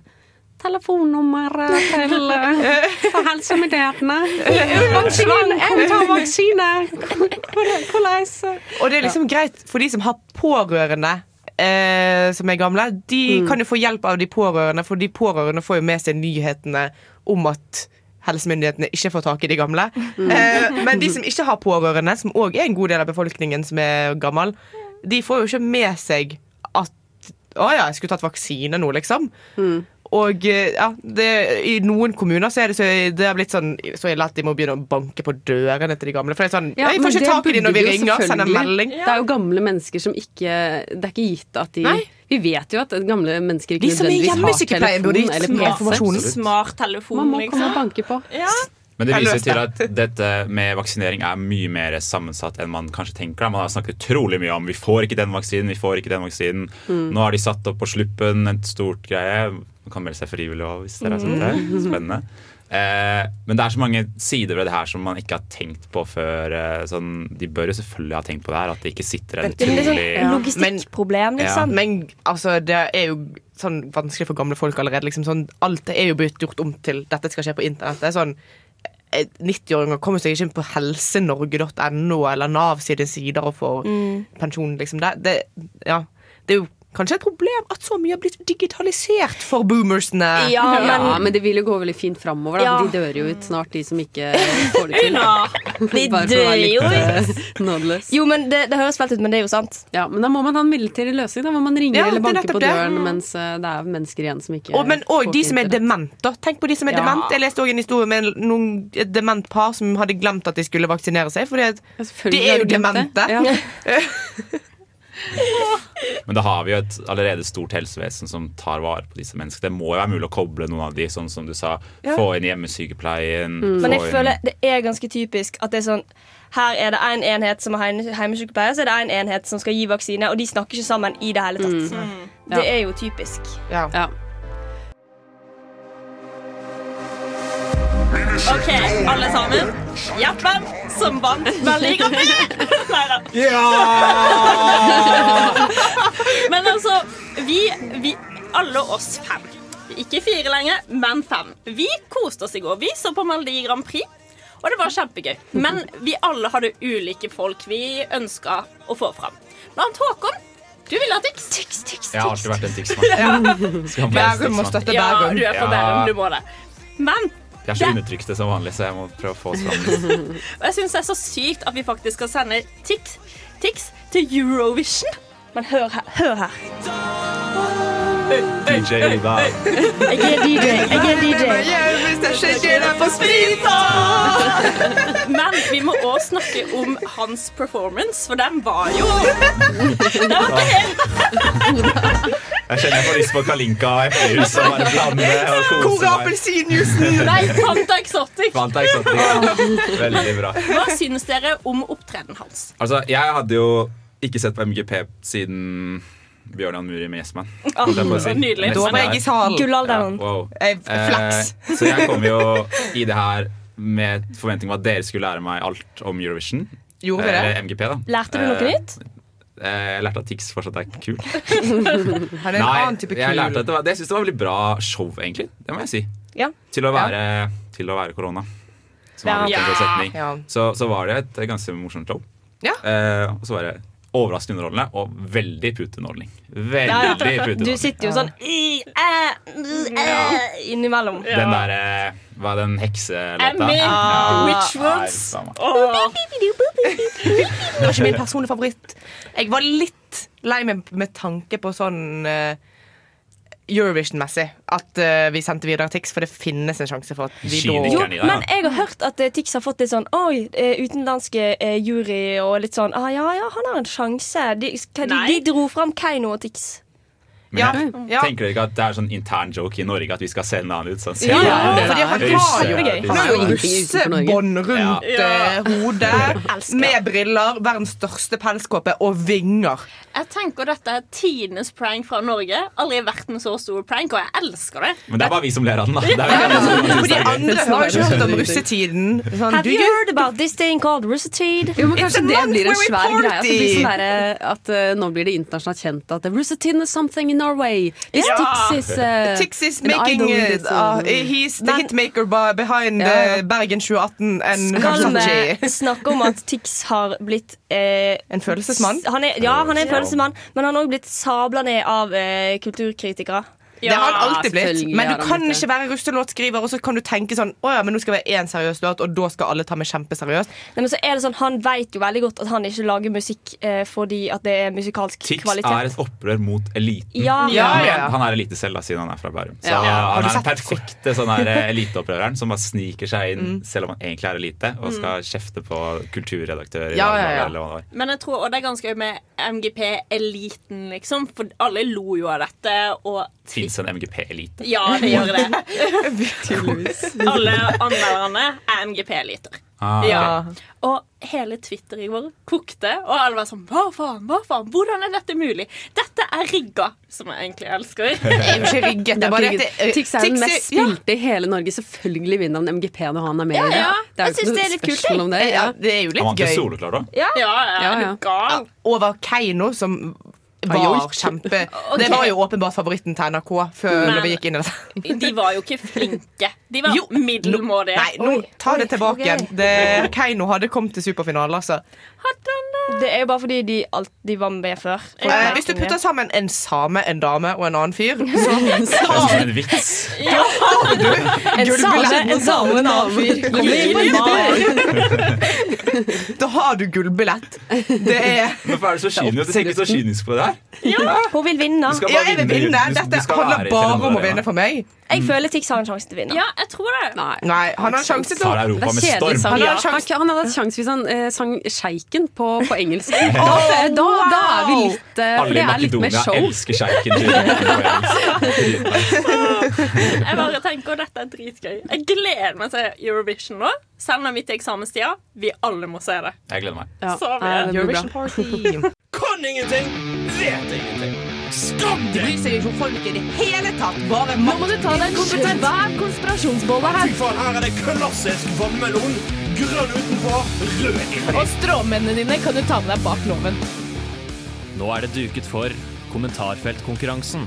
telefonnummeret til, eh, til helsemyndighetene. Vaksine! Jeg tar vaksine! Hvordan? Og det er liksom greit for de som har pårørende eh, som er gamle. De Mm. kan jo få hjelp av de pårørende, for de pårørende får jo med seg nyhetene om at helsemyndighetene ikke får tak i de gamle. Mm. Eh, men de som ikke har pårørende, som òg er en god del av befolkningen som er gammel, de får jo ikke med seg at å ja, jeg skulle tatt vaksine nå, liksom. Mm. Og eh, ja, det, I noen kommuner så er det, så, det er blitt sånn så ille at de må begynne å banke på dørene til de gamle. For det er sånn, Ja, jeg får ikke tak i de når vi de ringer, sender selvfølgelig. melding. Det er jo gamle mennesker som ikke Det er ikke gitt at de Nei. Vi vet jo at gamle mennesker ikke nødvendigvis har telefon eller PC. Smarttelefon, Man må komme liksom. og banke på. Ja. Men det viser til at dette med vaksinering er mye mer sammensatt enn man kanskje tenker. Man har snakket utrolig mye om vi får ikke den vaksinen, vi får ikke den vaksinen. Mm. Nå har de satt opp på sluppen et stort greie. Man kan melde seg frivillig også, hvis dere har sett det. Spennende. Eh, men det er så mange sider ved det her som man ikke har tenkt på før. Eh, sånn, de bør jo selvfølgelig ha tenkt på det her, at det ikke sitter en Det er utrolig sånn logistikkproblem, liksom. Men altså, det er jo sånn vanskelig for gamle folk allerede. Liksom, sånn, alt er jo blitt gjort om til dette skal skje på internett. Det er sånn eh, 90-åringer kommer seg ikke inn på helsenorge.no eller Nav sine sider og får Mm. pensjon. Liksom. Det, det, ja. det er jo kanskje et problem at så mye har blitt digitalisert for boomersene. Ja, men, det vil jo gå veldig fint framover. Ja. De dør jo ut snart, de som ikke får det til. De for dør jo ut. eh, nådeløs. Jo, men det, det høres fælt ut, men det er jo sant. Ja, men da må man ha en midlertidig løsning. Da må man ringe Ja, eller er banke på døren det. døren mens eh, det er mennesker igjen som ikke Og, men, og får de som er demente. Tenk på de som er Ja. demente. Jeg leste også en historie med noen et dement par som hadde glemt at de skulle vaksinere seg. Fordi de er jo demente. glemt det. Men da har vi jo et allerede stort helsevesen som tar vare på disse menneskene. Det må jo være mulig å koble noen av de, sånn som du sa. Ja. Få inn hjemmesykepleien. Mm. Men jeg inn- føler det er ganske typisk at det er sånn her er det en enhet som er hjemmesykepleier, så er det en enhet som skal gi vaksine, og de snakker ikke sammen i det hele tatt. Mm. Det Ja. er jo typisk. Ja. OK, alle sammen. Jappen, som vant godt. Nei da. Men altså, vi, vi Alle oss fem. Ikke fire lenger, men fem. Vi koste oss i går. Vi så på Melodi Grand Prix. Og det var kjempegøy. Men vi alle hadde ulike folk vi ønska å få fram. Blant Håkon. Du ville ha Tix. Tix, Tix, Jeg har alltid vært en være Bærum må støtte Bærum. Ja, du er fra Bærum. Du må det. Men Jeg er så undertrykte som vanlig, så jeg må prøve å få oss fram. Og jeg syns det er så sykt at vi faktisk skal sende Tix, Tix til Eurovision. Men hør her. Hør her. DJ Ida. Jeg er DJ. Jeg er DJ. Men vi må òg snakke om hans performance, for den var jo Den var ikke helt Jeg kjenner jeg får lyst på Kalinka og eplejus og bare blande og Hvor kose er meg. appelsinjuicen? Nei, Fanta Exotic. Fanta Exotic. Veldig bra. Hva syns dere om opptredenen hans? Altså, jeg hadde jo ikke sett på MGP siden Bjørnan Muri med Yesman. Ah, nydelig. Da var jeg i salen. Gullalderen. Wow. Jeg, flaks. Eh, så jeg kom jo i det her med forventning om at dere skulle lære meg alt om Eurovision. Gjorde eh. Eller MGP, da. Lærte du noe Eh, nytt? Eh, Jeg lærte at Tix fortsatt er kul. Han er en Nei, annen type jeg kul. lærte at det var, det, jeg synes det var veldig bra show, egentlig. Det må jeg si. Ja. Til å være, til å være korona. Som Ja. var en. Ja. Så, så var det et ganske morsomt show. Ja. Eh, og så var det overraskende underholdende og veldig puteunderholdning. Veldig Ja, ja. Du sitter jo sånn i, æ, æ, innimellom. Den derre Hva er den hekselåta? Åh. Det var ikke min personlige favoritt. Jeg var litt lei meg med tanke på sånn eh, Eurovision-messig. At uh, vi sendte videre Tix, for det finnes en sjanse for at vi da. Jo, men jeg har hørt at uh, Tix har fått litt sånn Oi, eh, utenlandske uh, jury og litt sånn ah, Ja, ja, han har en sjanse. De, hva, de, de dro fram Keiino og Tix. Men Ja, jeg, ja. tenker dere ikke at det er sånn intern joke i Norge at vi skal sende han ut? Sånn, se Ja, for det han har jo, han har jo russebånd rundt Ja. eh, hodet, med briller, verdens største pelskåpe og vinger. Jeg tenker dette er tidenes prank fra Norge. Aldri vært en så stor prank, og jeg elsker det. Men det er bare vi som ler av den, da. Er For de andre har jo ikke hørt om russetiden. Sånn, Have you heard about this thing called russetid? Jo, men Kanskje det blir en svær greie. At, det blir sånn at uh, nå blir det internasjonalt kjent at Russetiden is something in Norway. This yeah. Tix is, uh, Tix is making it, uh, uh, uh, He's the hitmaker behind Ja. uh, Bergen 2018 and Skal vi snakke om at Tix har blitt eh, En følelsesmann. Han er, ja, han er en følelsesmann, men han har også blitt sabla ned av eh, kulturkritikere. Det har han alltid blitt. Men du kan ikke være russelåtskriver, og så kan du tenke sånn Å ja, men nå skal vi være én seriøs låt, og da skal alle ta meg kjempeseriøst. Nei, men så er det sånn, Han vet jo veldig godt at han ikke lager musikk eh, fordi at det er musikalsk Tix kvalitet. er et opprør mot eliten. Ja. Ja, ja. han er elite selv, da, siden han er fra Bærum. Så Ja. Har han er den perfekte sånn eh, eliteopprøreren som bare sniker seg Mm. inn selv om han egentlig er elite, og skal kjefte på kulturredaktør i Ja, ja, ja. eller hva det. Men jeg tror og det er ganske gøy med MGP-eliten, liksom. For alle lo jo av dette. Og Fins en MGP-elite. Ja, det gjør det. Alle anmelderne er MGP-eliter. Ah, ok. ja. Og hele Twitter i går kokte, og alle var sånn Hva faen? hva faen? Hvordan er dette mulig? Dette er rigga, som jeg egentlig elsker. Er ikke rigget. Det er bare at Tix er den mest ja. spilte i hele Norge. Selvfølgelig vinner han MGP når han er med Ja, i det. ja. Det er Jeg jo synes ikke det er noe litt kult, spørsmål om det. Ja. Det er jo litt gøy. Han vant jo gøy. soloklar, da. Ja. Ja, ja, Ja, ja. Over Keiino, som var kjempe okay. Det var jo åpenbart favoritten til NRK før Men- når vi gikk inn i det. De var jo ikke flinke. De var Jo. middelmådige. Nei, nå ta det tilbake igjen. Det- Keiino hadde kommet til superfinalen, altså. Det er jo bare fordi de alltid var med før. Eh, hvis du putter sammen en same, en dame og en annen fyr, så Det er som en vits. har du En same, en same og en annen fyr. Da har du gullbillett. Det er Hvorfor er du så kynisk? Du tenker så kynisk på det her? Hun vil vinne. Du Ja, jeg vil vinne. Du- du Dette handler bare om å vinne for meg. Jeg føler Tix har en sjanse til å vinne. Ja, jeg tror det. Nei. Nei, han har en sjanse til å. Han har hatt sjanse hvis han eh, sang Sjeiken på, på engelsk. Da, da, da er vi litt eh, For Alle det i er litt mer Makedonia show. elsker sjeiken. Jeg bare tenker dette er dritgøy. Jeg gleder meg til Eurovision nå. Selv om vi til eksamenstida. Vi alle må se det. Jeg gleder meg. Ja, Så vi er det blir bra. Eurovision Party. Kan ingenting, vet ingenting. Skam De bryr seg ikke om i det hele tatt. Bare Nå må du ta deg en kompetent Hva konspirasjonsbolle Fy her. faen, her er det klassisk vannmelon. Grønn utenpå, rød inni. Og stråmennene dine kan du ta med deg bak loven. Nå er det duket for kommentarfeltkonkurransen.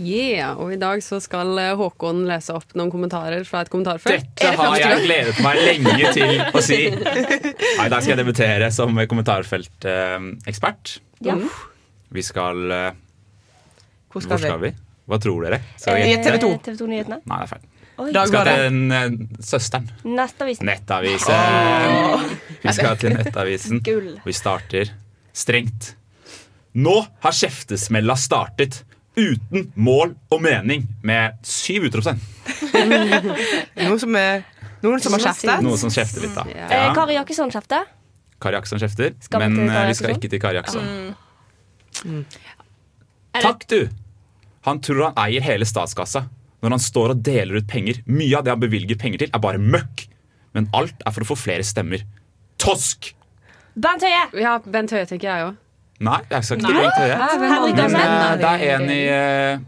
Yeah, og i dag så skal eh, Håkon lese opp noen kommentarer fra et kommentarfelt. Dette har jeg gledet meg lenge til å si. I dag skal jeg debutere som kommentarfeltekspert. Ja. Vi skal Hvor Hvor Hvor skal vi? Hva tror dere? Skal vi Eh. TV 2. TV 2-nyhetene. Nei, det er feil. Oi. Vi skal til eh, søsteren. Nettavisen. Nettavisen. Vi skal til Nettavisen. Gull. Vi starter strengt. Nå har kjeftesmella startet. Uten mål og mening. Med syv utropstegn. Noen som, er, noen som har kjeftet. Noen som kjefter litt, da. Eh, Kari Jakkesson kjefter. Kari Jakkesson kjefter. Skal vi Men eh, vi skal ikke til Kari Jakkesson. Er det- Takk, du! Han tror han eier hele statskassa når han står og deler ut penger. Mye av det han bevilger penger til, er bare møkk. Men alt er for å få flere stemmer. Tosk! Bent Høie. Ja, Bent Høie tenker jeg òg. Nei, jeg skal ikke til Bent Høie. Men eh, det er en i uh,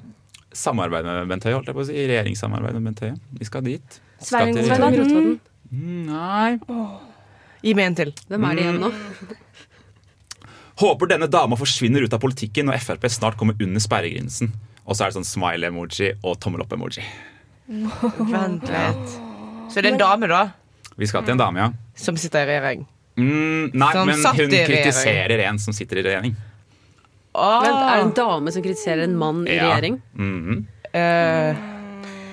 samarbeid med Bent Høie, holdt jeg på å si. I regjeringssamarbeid med Bent Høie. Vi skal dit. Sveinung Rotevatn. Mm, Nei. Gi meg en til. Hvem er det igjen nå? Håper denne dama forsvinner ut av politikken når Frp snart kommer under sperregrensen. Og så er det sånn smile-emoji og tommel opp-emoji. Vent litt. Så det er en dame, da, Vi skal til en dame, ja. som sitter i regjering. Mm, nei, Som men hun kritiserer en som sitter i regjering. Ah. Vent, er det en dame som kritiserer en mann i Ja. regjering? Mhm. Eh,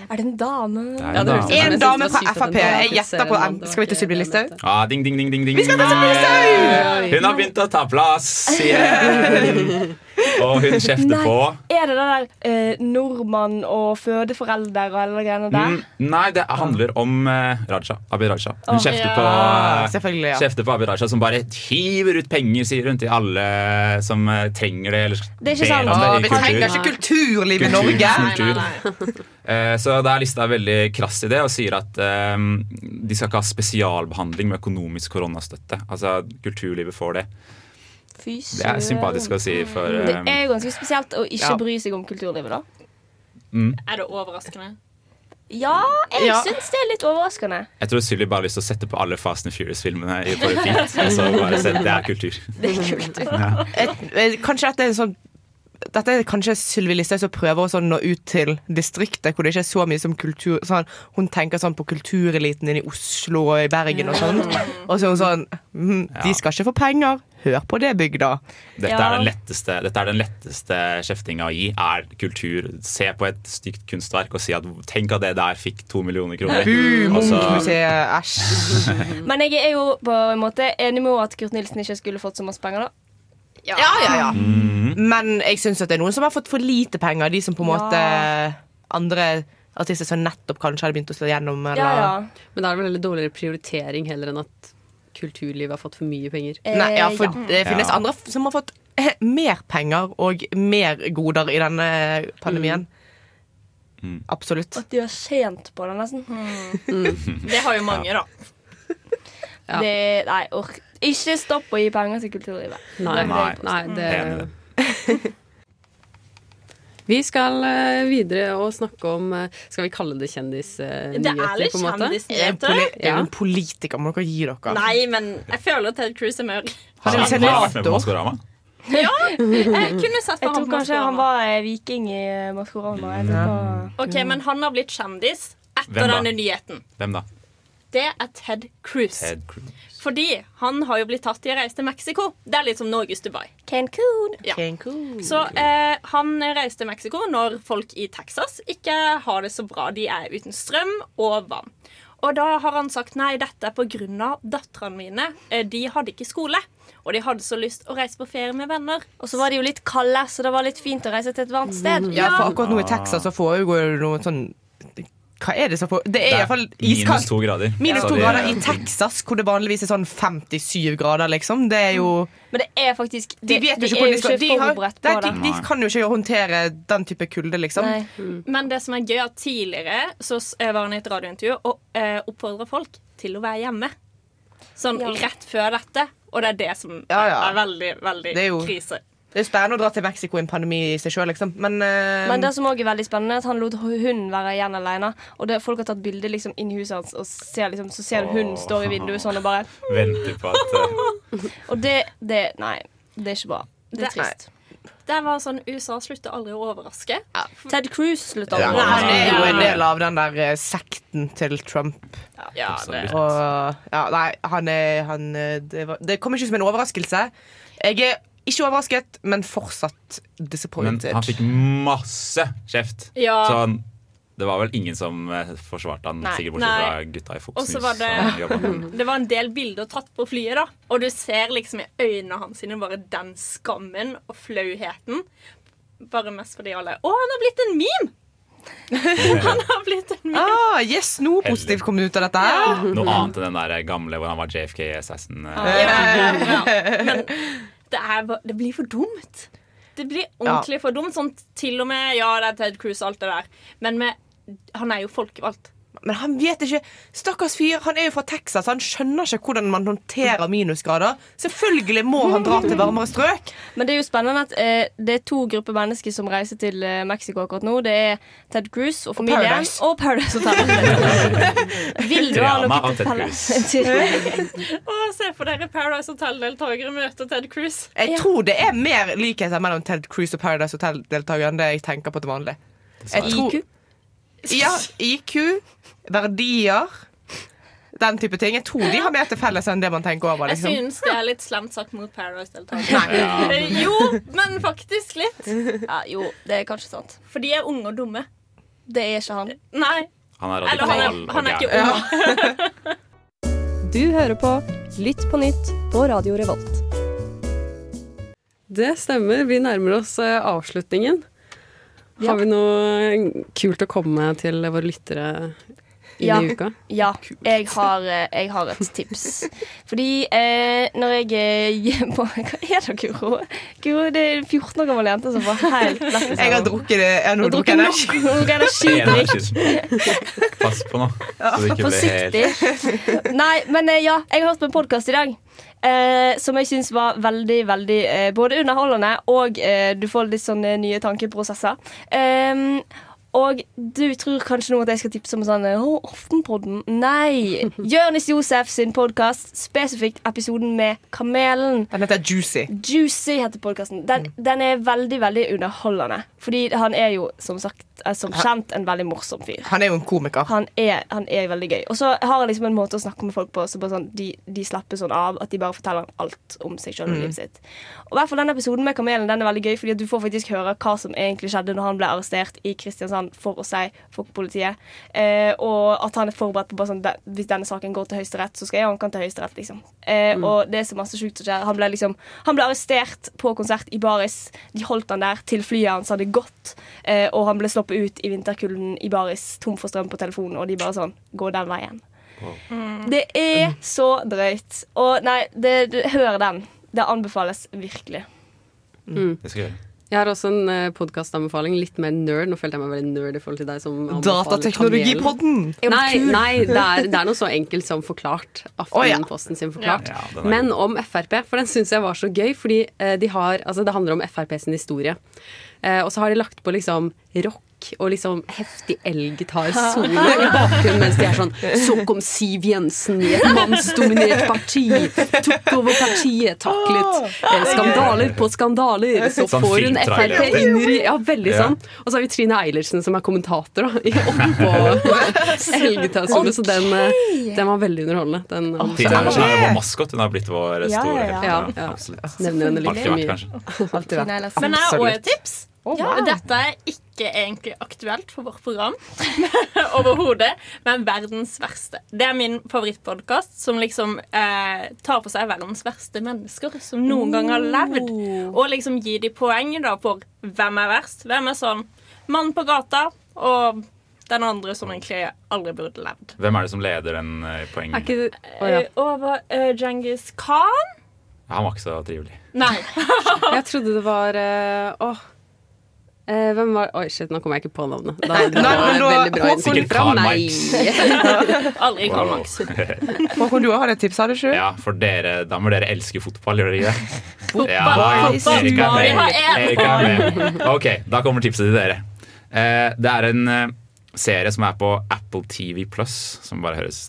Er det en dame? Det er Ja, en det dame. en dame fra Frp. Jeg gjetter på M. Skal vi til Sylvi Listhaug? Ah, ding, ding, ding, ding, ding. Vi skal til Sylvi Listhaug! Hun har begynt å ta plass igjen. Og hun kjefter Nei. på. Er det det der eh, nordmann og fødeforelder og alle greiene der? Mm, nei, det handler om eh, Raja. Abid Raja. Hun Åh. kjefter, Ja. på, eh, Selvfølgelig, ja. kjefter på Abid Raja, som bare hiver ut penger, sier hun, til alle som eh, trenger det. Eller Det er ikke sant. om Å, det vi trenger ikke kulturliv i Kultur. Norge. Kultur. Eh, Så da er lista veldig krass i det og sier at eh, de skal ikke ha spesialbehandling med økonomisk koronastøtte. Altså kulturlivet får det. Fy Det er sympatisk å si for Det eh, er jo ganske spesielt å ikke Ja. bry seg om kulturlivet, da. mm. Er det overraskende? Ja, jeg Ja. syns det er litt overraskende. Jeg tror Sylvi bare har lyst til å sette på alle Fast and Furious-filmene i for repeat. Og så bare sette, det er kultur. Det er kultur. Ja. Et- Kanskje dette er en sånn dette er kanskje Sylvi Listhaug som prøver å sånn nå ut til distriktet, hvor det ikke er så mye som kultur sånn, Hun tenker sånn på kultureliten inne i Oslo og i Bergen og sånn. Og så er hun sånn mm, De skal ikke få penger. Hør på det, bygda. Dette, Ja. er den letteste, dette er den letteste kjeftinga å gi. Er kultur. Se på et stygt kunstverk og si at tenk at det der fikk to millioner kroner. Bu, Munch-museet, æsj. Men jeg er jo på en måte enig med at Kurt Nilsen ikke skulle fått så masse penger, da. Ja, ja, ja. Mhm. Men jeg syns det er noen som har fått for lite penger. De som på en Ja. måte Andre artister som nettopp kanskje hadde begynt å slå gjennom. Eller, Ja, ja. Men da er det vel heller dårligere prioritering heller enn at kulturlivet har fått for mye penger. Eh, Nei, ja, for ja. det finnes Ja. andre som har fått mer penger og mer goder i denne pandemien. Absolutt. At de har tjent på det, nesten. Det har jo mange, da. Det, nei, ork. Ikke stopp å gi penger til kulturlivet. Nei, nei, det nei det Vi skal eh, videre og snakke om eh, Skal vi kalle det kjendisnyheter? Det er litt på en måte? Det er, poli jeg er en politiker, må dere gi dere. Nei, men jeg føler Ted Cruz er mør. Har dere sett Maskorama? Ja, jeg kunne sett Jeg på tror kanskje han var eh, viking i eh, Maskorama. Jeg. Ok, men han har blitt kjendis etter denne nyheten. Hvem da? Det er Ted Cruz. Ted Cruz. Fordi han har jo blitt tatt i å reise til Mexico. Det er litt som Norges Dubai. Cancun. Ja. Cancun. Så eh, han reiste til Mexico når folk i Texas ikke har det så bra. De er uten strøm og vann. Og da har han sagt nei, dette er av døtrene mine. Eh, De hadde ikke skole. Og de hadde så lyst å reise på ferie med venner. Og så var de jo litt kalde, så det var litt fint å reise til et varmt sted. Ja, for akkurat nå i Texas så foregår det noe sånn Hva er det som får Det er iallfall Minus to grader. Minus to de- grader i Texas, hvor det vanligvis er sånn 57 grader, liksom. Det er jo Men det er faktisk De vet jo de ikke er hvordan jo de skal ikke de, har, de, det. de kan jo ikke håndtere den type kulde, liksom. Mm. Men det som er gøy, er at tidligere så eh, var han i et radiointervju og eh, oppfordra folk til å være hjemme. Sånn Ja. rett før dette. Og det er det som Ja, ja. er veldig, veldig Det er jo- krise. Det er spennende å dra til Mexico i en pandemi i seg sjøl, liksom. Men, uh, Men det som også er veldig spennende, er at han lot hunden være igjen alene. Og det, folk har tatt bilde liksom, inn i huset hans, og ser, liksom, så ser du hunden står i vinduet sånn og bare Venter på at eh, Og det, det Nei, det er ikke bra. Det er Det- trist. Det var sånn USA slutter aldri å overraske. Ted Cruz slutter aldri å han er jo en del av den der eh, sekten til Trump. Ja, det. Og ja, nei, han er han, det, var, det kom ikke som en overraskelse. Jeg er ikke overrasket, men fortsatt disappointed. Men han fikk masse kjeft. Ja. Så han, det var vel ingen som eh, forsvarte han, Nei. sikkert bortsett fra gutta i Fox News. var det Det var en del bilder tatt på flyet, da. Og du ser liksom i øynene hans sine bare den skammen og flauheten. Bare mest fordi alle Å, han har blitt en meme! han har blitt en meme. Ah, yes, noe positivt kom ut av dette. her Noe annet enn den der gamle hvor han var JFK Assassin. eh. Ja, ja. Men det, er, det blir for dumt. Det blir ordentlig for dumt. Sånn til og med Ja, det er Ted Cruz og alt det der, men med, han er jo folkevalgt. Men han vet ikke Stakkars fyr, han er jo fra Texas. Han skjønner ikke hvordan man håndterer minusgrader. Selvfølgelig må han dra til varmere strøk. Men det er jo spennende at eh, det er to grupper mennesker som reiser til eh, Mexico akkurat nå. Det er Ted Cruz og familien Paradise. og Paradise Hotel. Vil du ha noe til felles? Å, se for dere Paradise Hotel-deltakere møter Ted Cruz. Jeg tror det er mer likheter mellom Ted Cruz og Paradise Hotel-deltakere enn det jeg tenker på til vanlig. Jeg tror, ja, IQ, verdier, den type ting. Jeg tror de har mer til felles enn det man tenker over. Jeg Liksom. syns det er litt slemt sagt mot Paradise-deltakerne. Ja. Jo, men faktisk litt. Ja, jo, det er kanskje sant. For de er unge og dumme. Det er ikke han. Nei. Han er Eller han er, han er ikke ung. ung. Du hører på Lytt på nytt på Radio Revolt. Det stemmer. Vi nærmer oss eh, avslutningen. Har vi noe kult å komme med til våre lyttere inn Ja. i uka? Ja, jeg har, eh, jeg har et tips. Fordi eh, når jeg er på, Hva er det, Guro? Guro, det er 14 år gammel jente som får helt lettelse. Jeg har drukket det. Jeg har nå drukket drukket nok energidrikk. Pass på nå, så det ikke blir helt Forsiktig. Nei, men eh, ja, jeg har hørt på en podkast i dag. Eh, som jeg syns var veldig veldig eh, både underholdende og eh, du får litt sånne nye tankeprosesser. Eh, og du tror kanskje nå at jeg skal tipse om sånn Å, Aftenpodden. Nei! Jonis Josef sin podkast, spesifikt episoden med Kamelen. Den heter Juicy. Juicy heter podkasten. Den, den er veldig, veldig underholdende. Fordi han er jo, som sagt, er som kjent en veldig morsom fyr. Han er jo en komiker. Han er, han er veldig gøy. Og så har han liksom en måte å snakke med folk på så bare sånn, de, de slapper sånn av at de bare forteller alt om seg selv og Mm. livet sitt. Og hvert fall denne episoden med Kamelen den er veldig gøy, fordi at du får faktisk høre hva som egentlig skjedde når han ble arrestert i Kristiansand for å si for politiet. Eh, og at han er forberedt på bare sånn, "Den- hvis denne saken går til Høyesterett, så skal jeg anke til Høyesterett. Liksom. Eh, Mm. Og det er så masse sjukt som skjer. Han ble, liksom, han ble arrestert på konsert i Baris. De holdt han der til flyet hans hadde gått. Eh, og han ble sluppet ut i vinterkulden i Baris, tom for strøm på telefonen, og de bare sånn Gå den veien. Det er så drøyt. Og nei, det, det, hør den. Det anbefales virkelig. Mm. Det skal jeg gjøre. Jeg har også en uh, podkastanbefaling. Litt mer nerd. Nå følte jeg meg veldig nerd i forhold til deg som Datateknologipodden! Nei, nei det, er, det er noe så enkelt som Forklart. Aftenposten sin Forklart. Ja, ja, Men om Frp, for den syns jeg var så gøy, fordi uh, de har Altså, det handler om Frp sin historie. Uh, og så har de lagt på liksom rock og liksom heftig elgitarsolo i bakgrunnen mens de er sånn Så kom Siv Jensen i et mannsdominert parti, tok over partiet, taklet eh, skandaler på skandaler. Så Sånn får hun. Frp inn i Ja, veldig Ja. sånn. Og så har vi Trine Eilertsen som er kommentator da, i- oppå elgitarsolo, så den, eh, den var veldig underholdende. Den, Trine Eilertsen er jo vår maskot. Hun har blitt vår Ja, store ja, helt. ja. Ja, Ja. Absolutt. Nevner henne litt for mye. Alltid vært. Men jeg har òg et tips. Å, wow. Dette er ikke egentlig aktuelt for vårt program overhodet, men verdens verste. Det er min favorittpodkast som liksom eh, tar for seg verdens verste mennesker som noen gang har levd. Og liksom gir de poeng da for hvem er verst. Hvem er sånn mann på gata, og den andre som egentlig aldri burde levd. Hvem er det som leder den uh, poengen? Er ikke Eh, over uh, Djengis Khan? Han var ikke så trivelig. Nei. Jeg trodde det var Åh. Eh, hvem var Oi, shit, nå kommer jeg ikke på navnet. Da, det Nei, men da- Sikkert Karl. Aldri Karl Marx. Håkon, du har et tips, har du ikke? Ja, for dere, da må dere elske fotball, gjør dere ikke det? Fotball, Ja, Erik er med. Erik er med. Ok, da kommer tipset til dere. Eh, det er en uh, serie som er på Apple TV Plus, som bare høres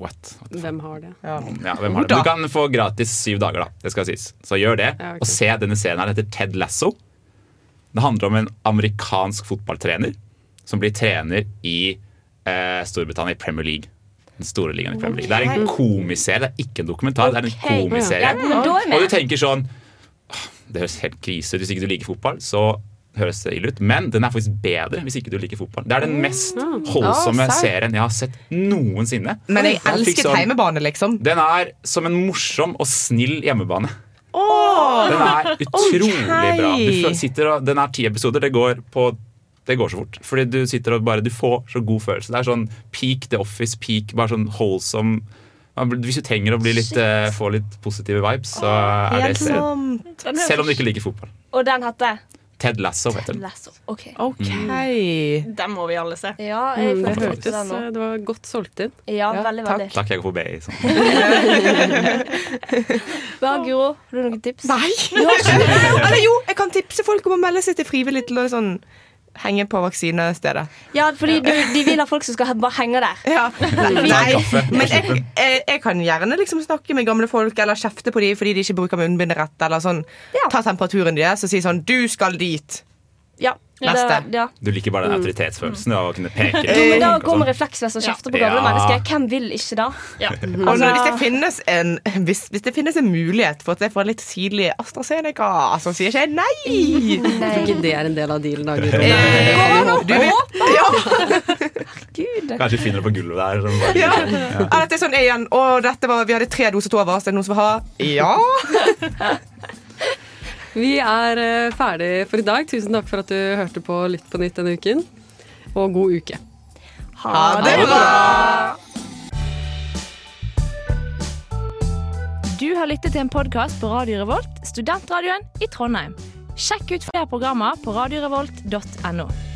What? Hvem har det? Ja, hvem har det? Du kan få gratis syv dager, da. Det skal sies. Så gjør det. Ja, okay. Og se denne serien her. Den heter Ted Lasso. Det handler om en amerikansk fotballtrener som blir trener i eh, Storbritannia i Premier League. Den store ligaen i Premier League. Det er en komiserie, det er ikke en dokumentar. Det er en komiserie. Ja. Og du tenker sånn Det høres helt krise ut hvis ikke du liker fotball. Så høres det ille ut. Men den er faktisk bedre hvis ikke du liker fotball. Det er den mest holdsomme Ja, serien jeg har sett noensinne. Men jeg elsket sånn- heimebane, liksom. Den er som en morsom og snill hjemmebane. Åh, Den er utrolig okay. bra. Du sitter og, den er ti episoder. Det går på det går så fort. Fordi du sitter og bare Du får så god følelse. Det er sånn peak The Office, peak bare sånn holdsom Hvis du trenger å bli litt, eh, få litt positive vibes, så er det Selv om du ikke liker fotball. Og den heter Ted Lasso heter den. Lasso. Ok. Mm. Den må vi alle se. Ja, jeg Mm, det hørtes eh, Det var godt solgt inn. Ja, veldig, takk. veldig. Takk, jeg går be i Sånn. Hva, Guro? Har du noen tips? Nei! Eller jo, jeg kan tipse folk om å melde seg til frivillig til å sånn, henge på vaksinestedet. Ja, fordi du, de vil ha folk som skal bare henge der. Ja. Nei, men jeg, jeg, jeg kan gjerne liksom snakke med gamle folk eller kjefte på dem fordi de ikke bruker munnbind rett. Eller sånn, Ta temperaturen deres og si sånn 'Du skal dit'. Ja. Neste. Det, ja. Du liker bare den autoritetsfølelsen av å kunne peke. Jo, da kommer går med refleksvest og kjefter på Ja. gamle mennesker. Hvem vil ikke da? Og Altså- hvis, det finnes en, hvis, hvis det finnes en mulighet for at jeg får litt tidlig AstraZeneca, så sier ikke jeg nei. Tror ikke det er en del av dealen. da, Guro. Ja. Kanskje finner det på gulvet der. Sånn, bare- Ja. Ja. at det er sånn igjen Å, dette var, vi hadde tre doser to av oss. Er det noen som vil ha? Ja. Vi er eh, ferdig for i dag. Tusen takk for at du hørte på Lytt på nytt denne uken. Og god uke. Ha det bra. Du har lyttet til en podkast på Radio Revolt, studentradioen i Trondheim. Sjekk ut flere programmer på radiorevolt.no.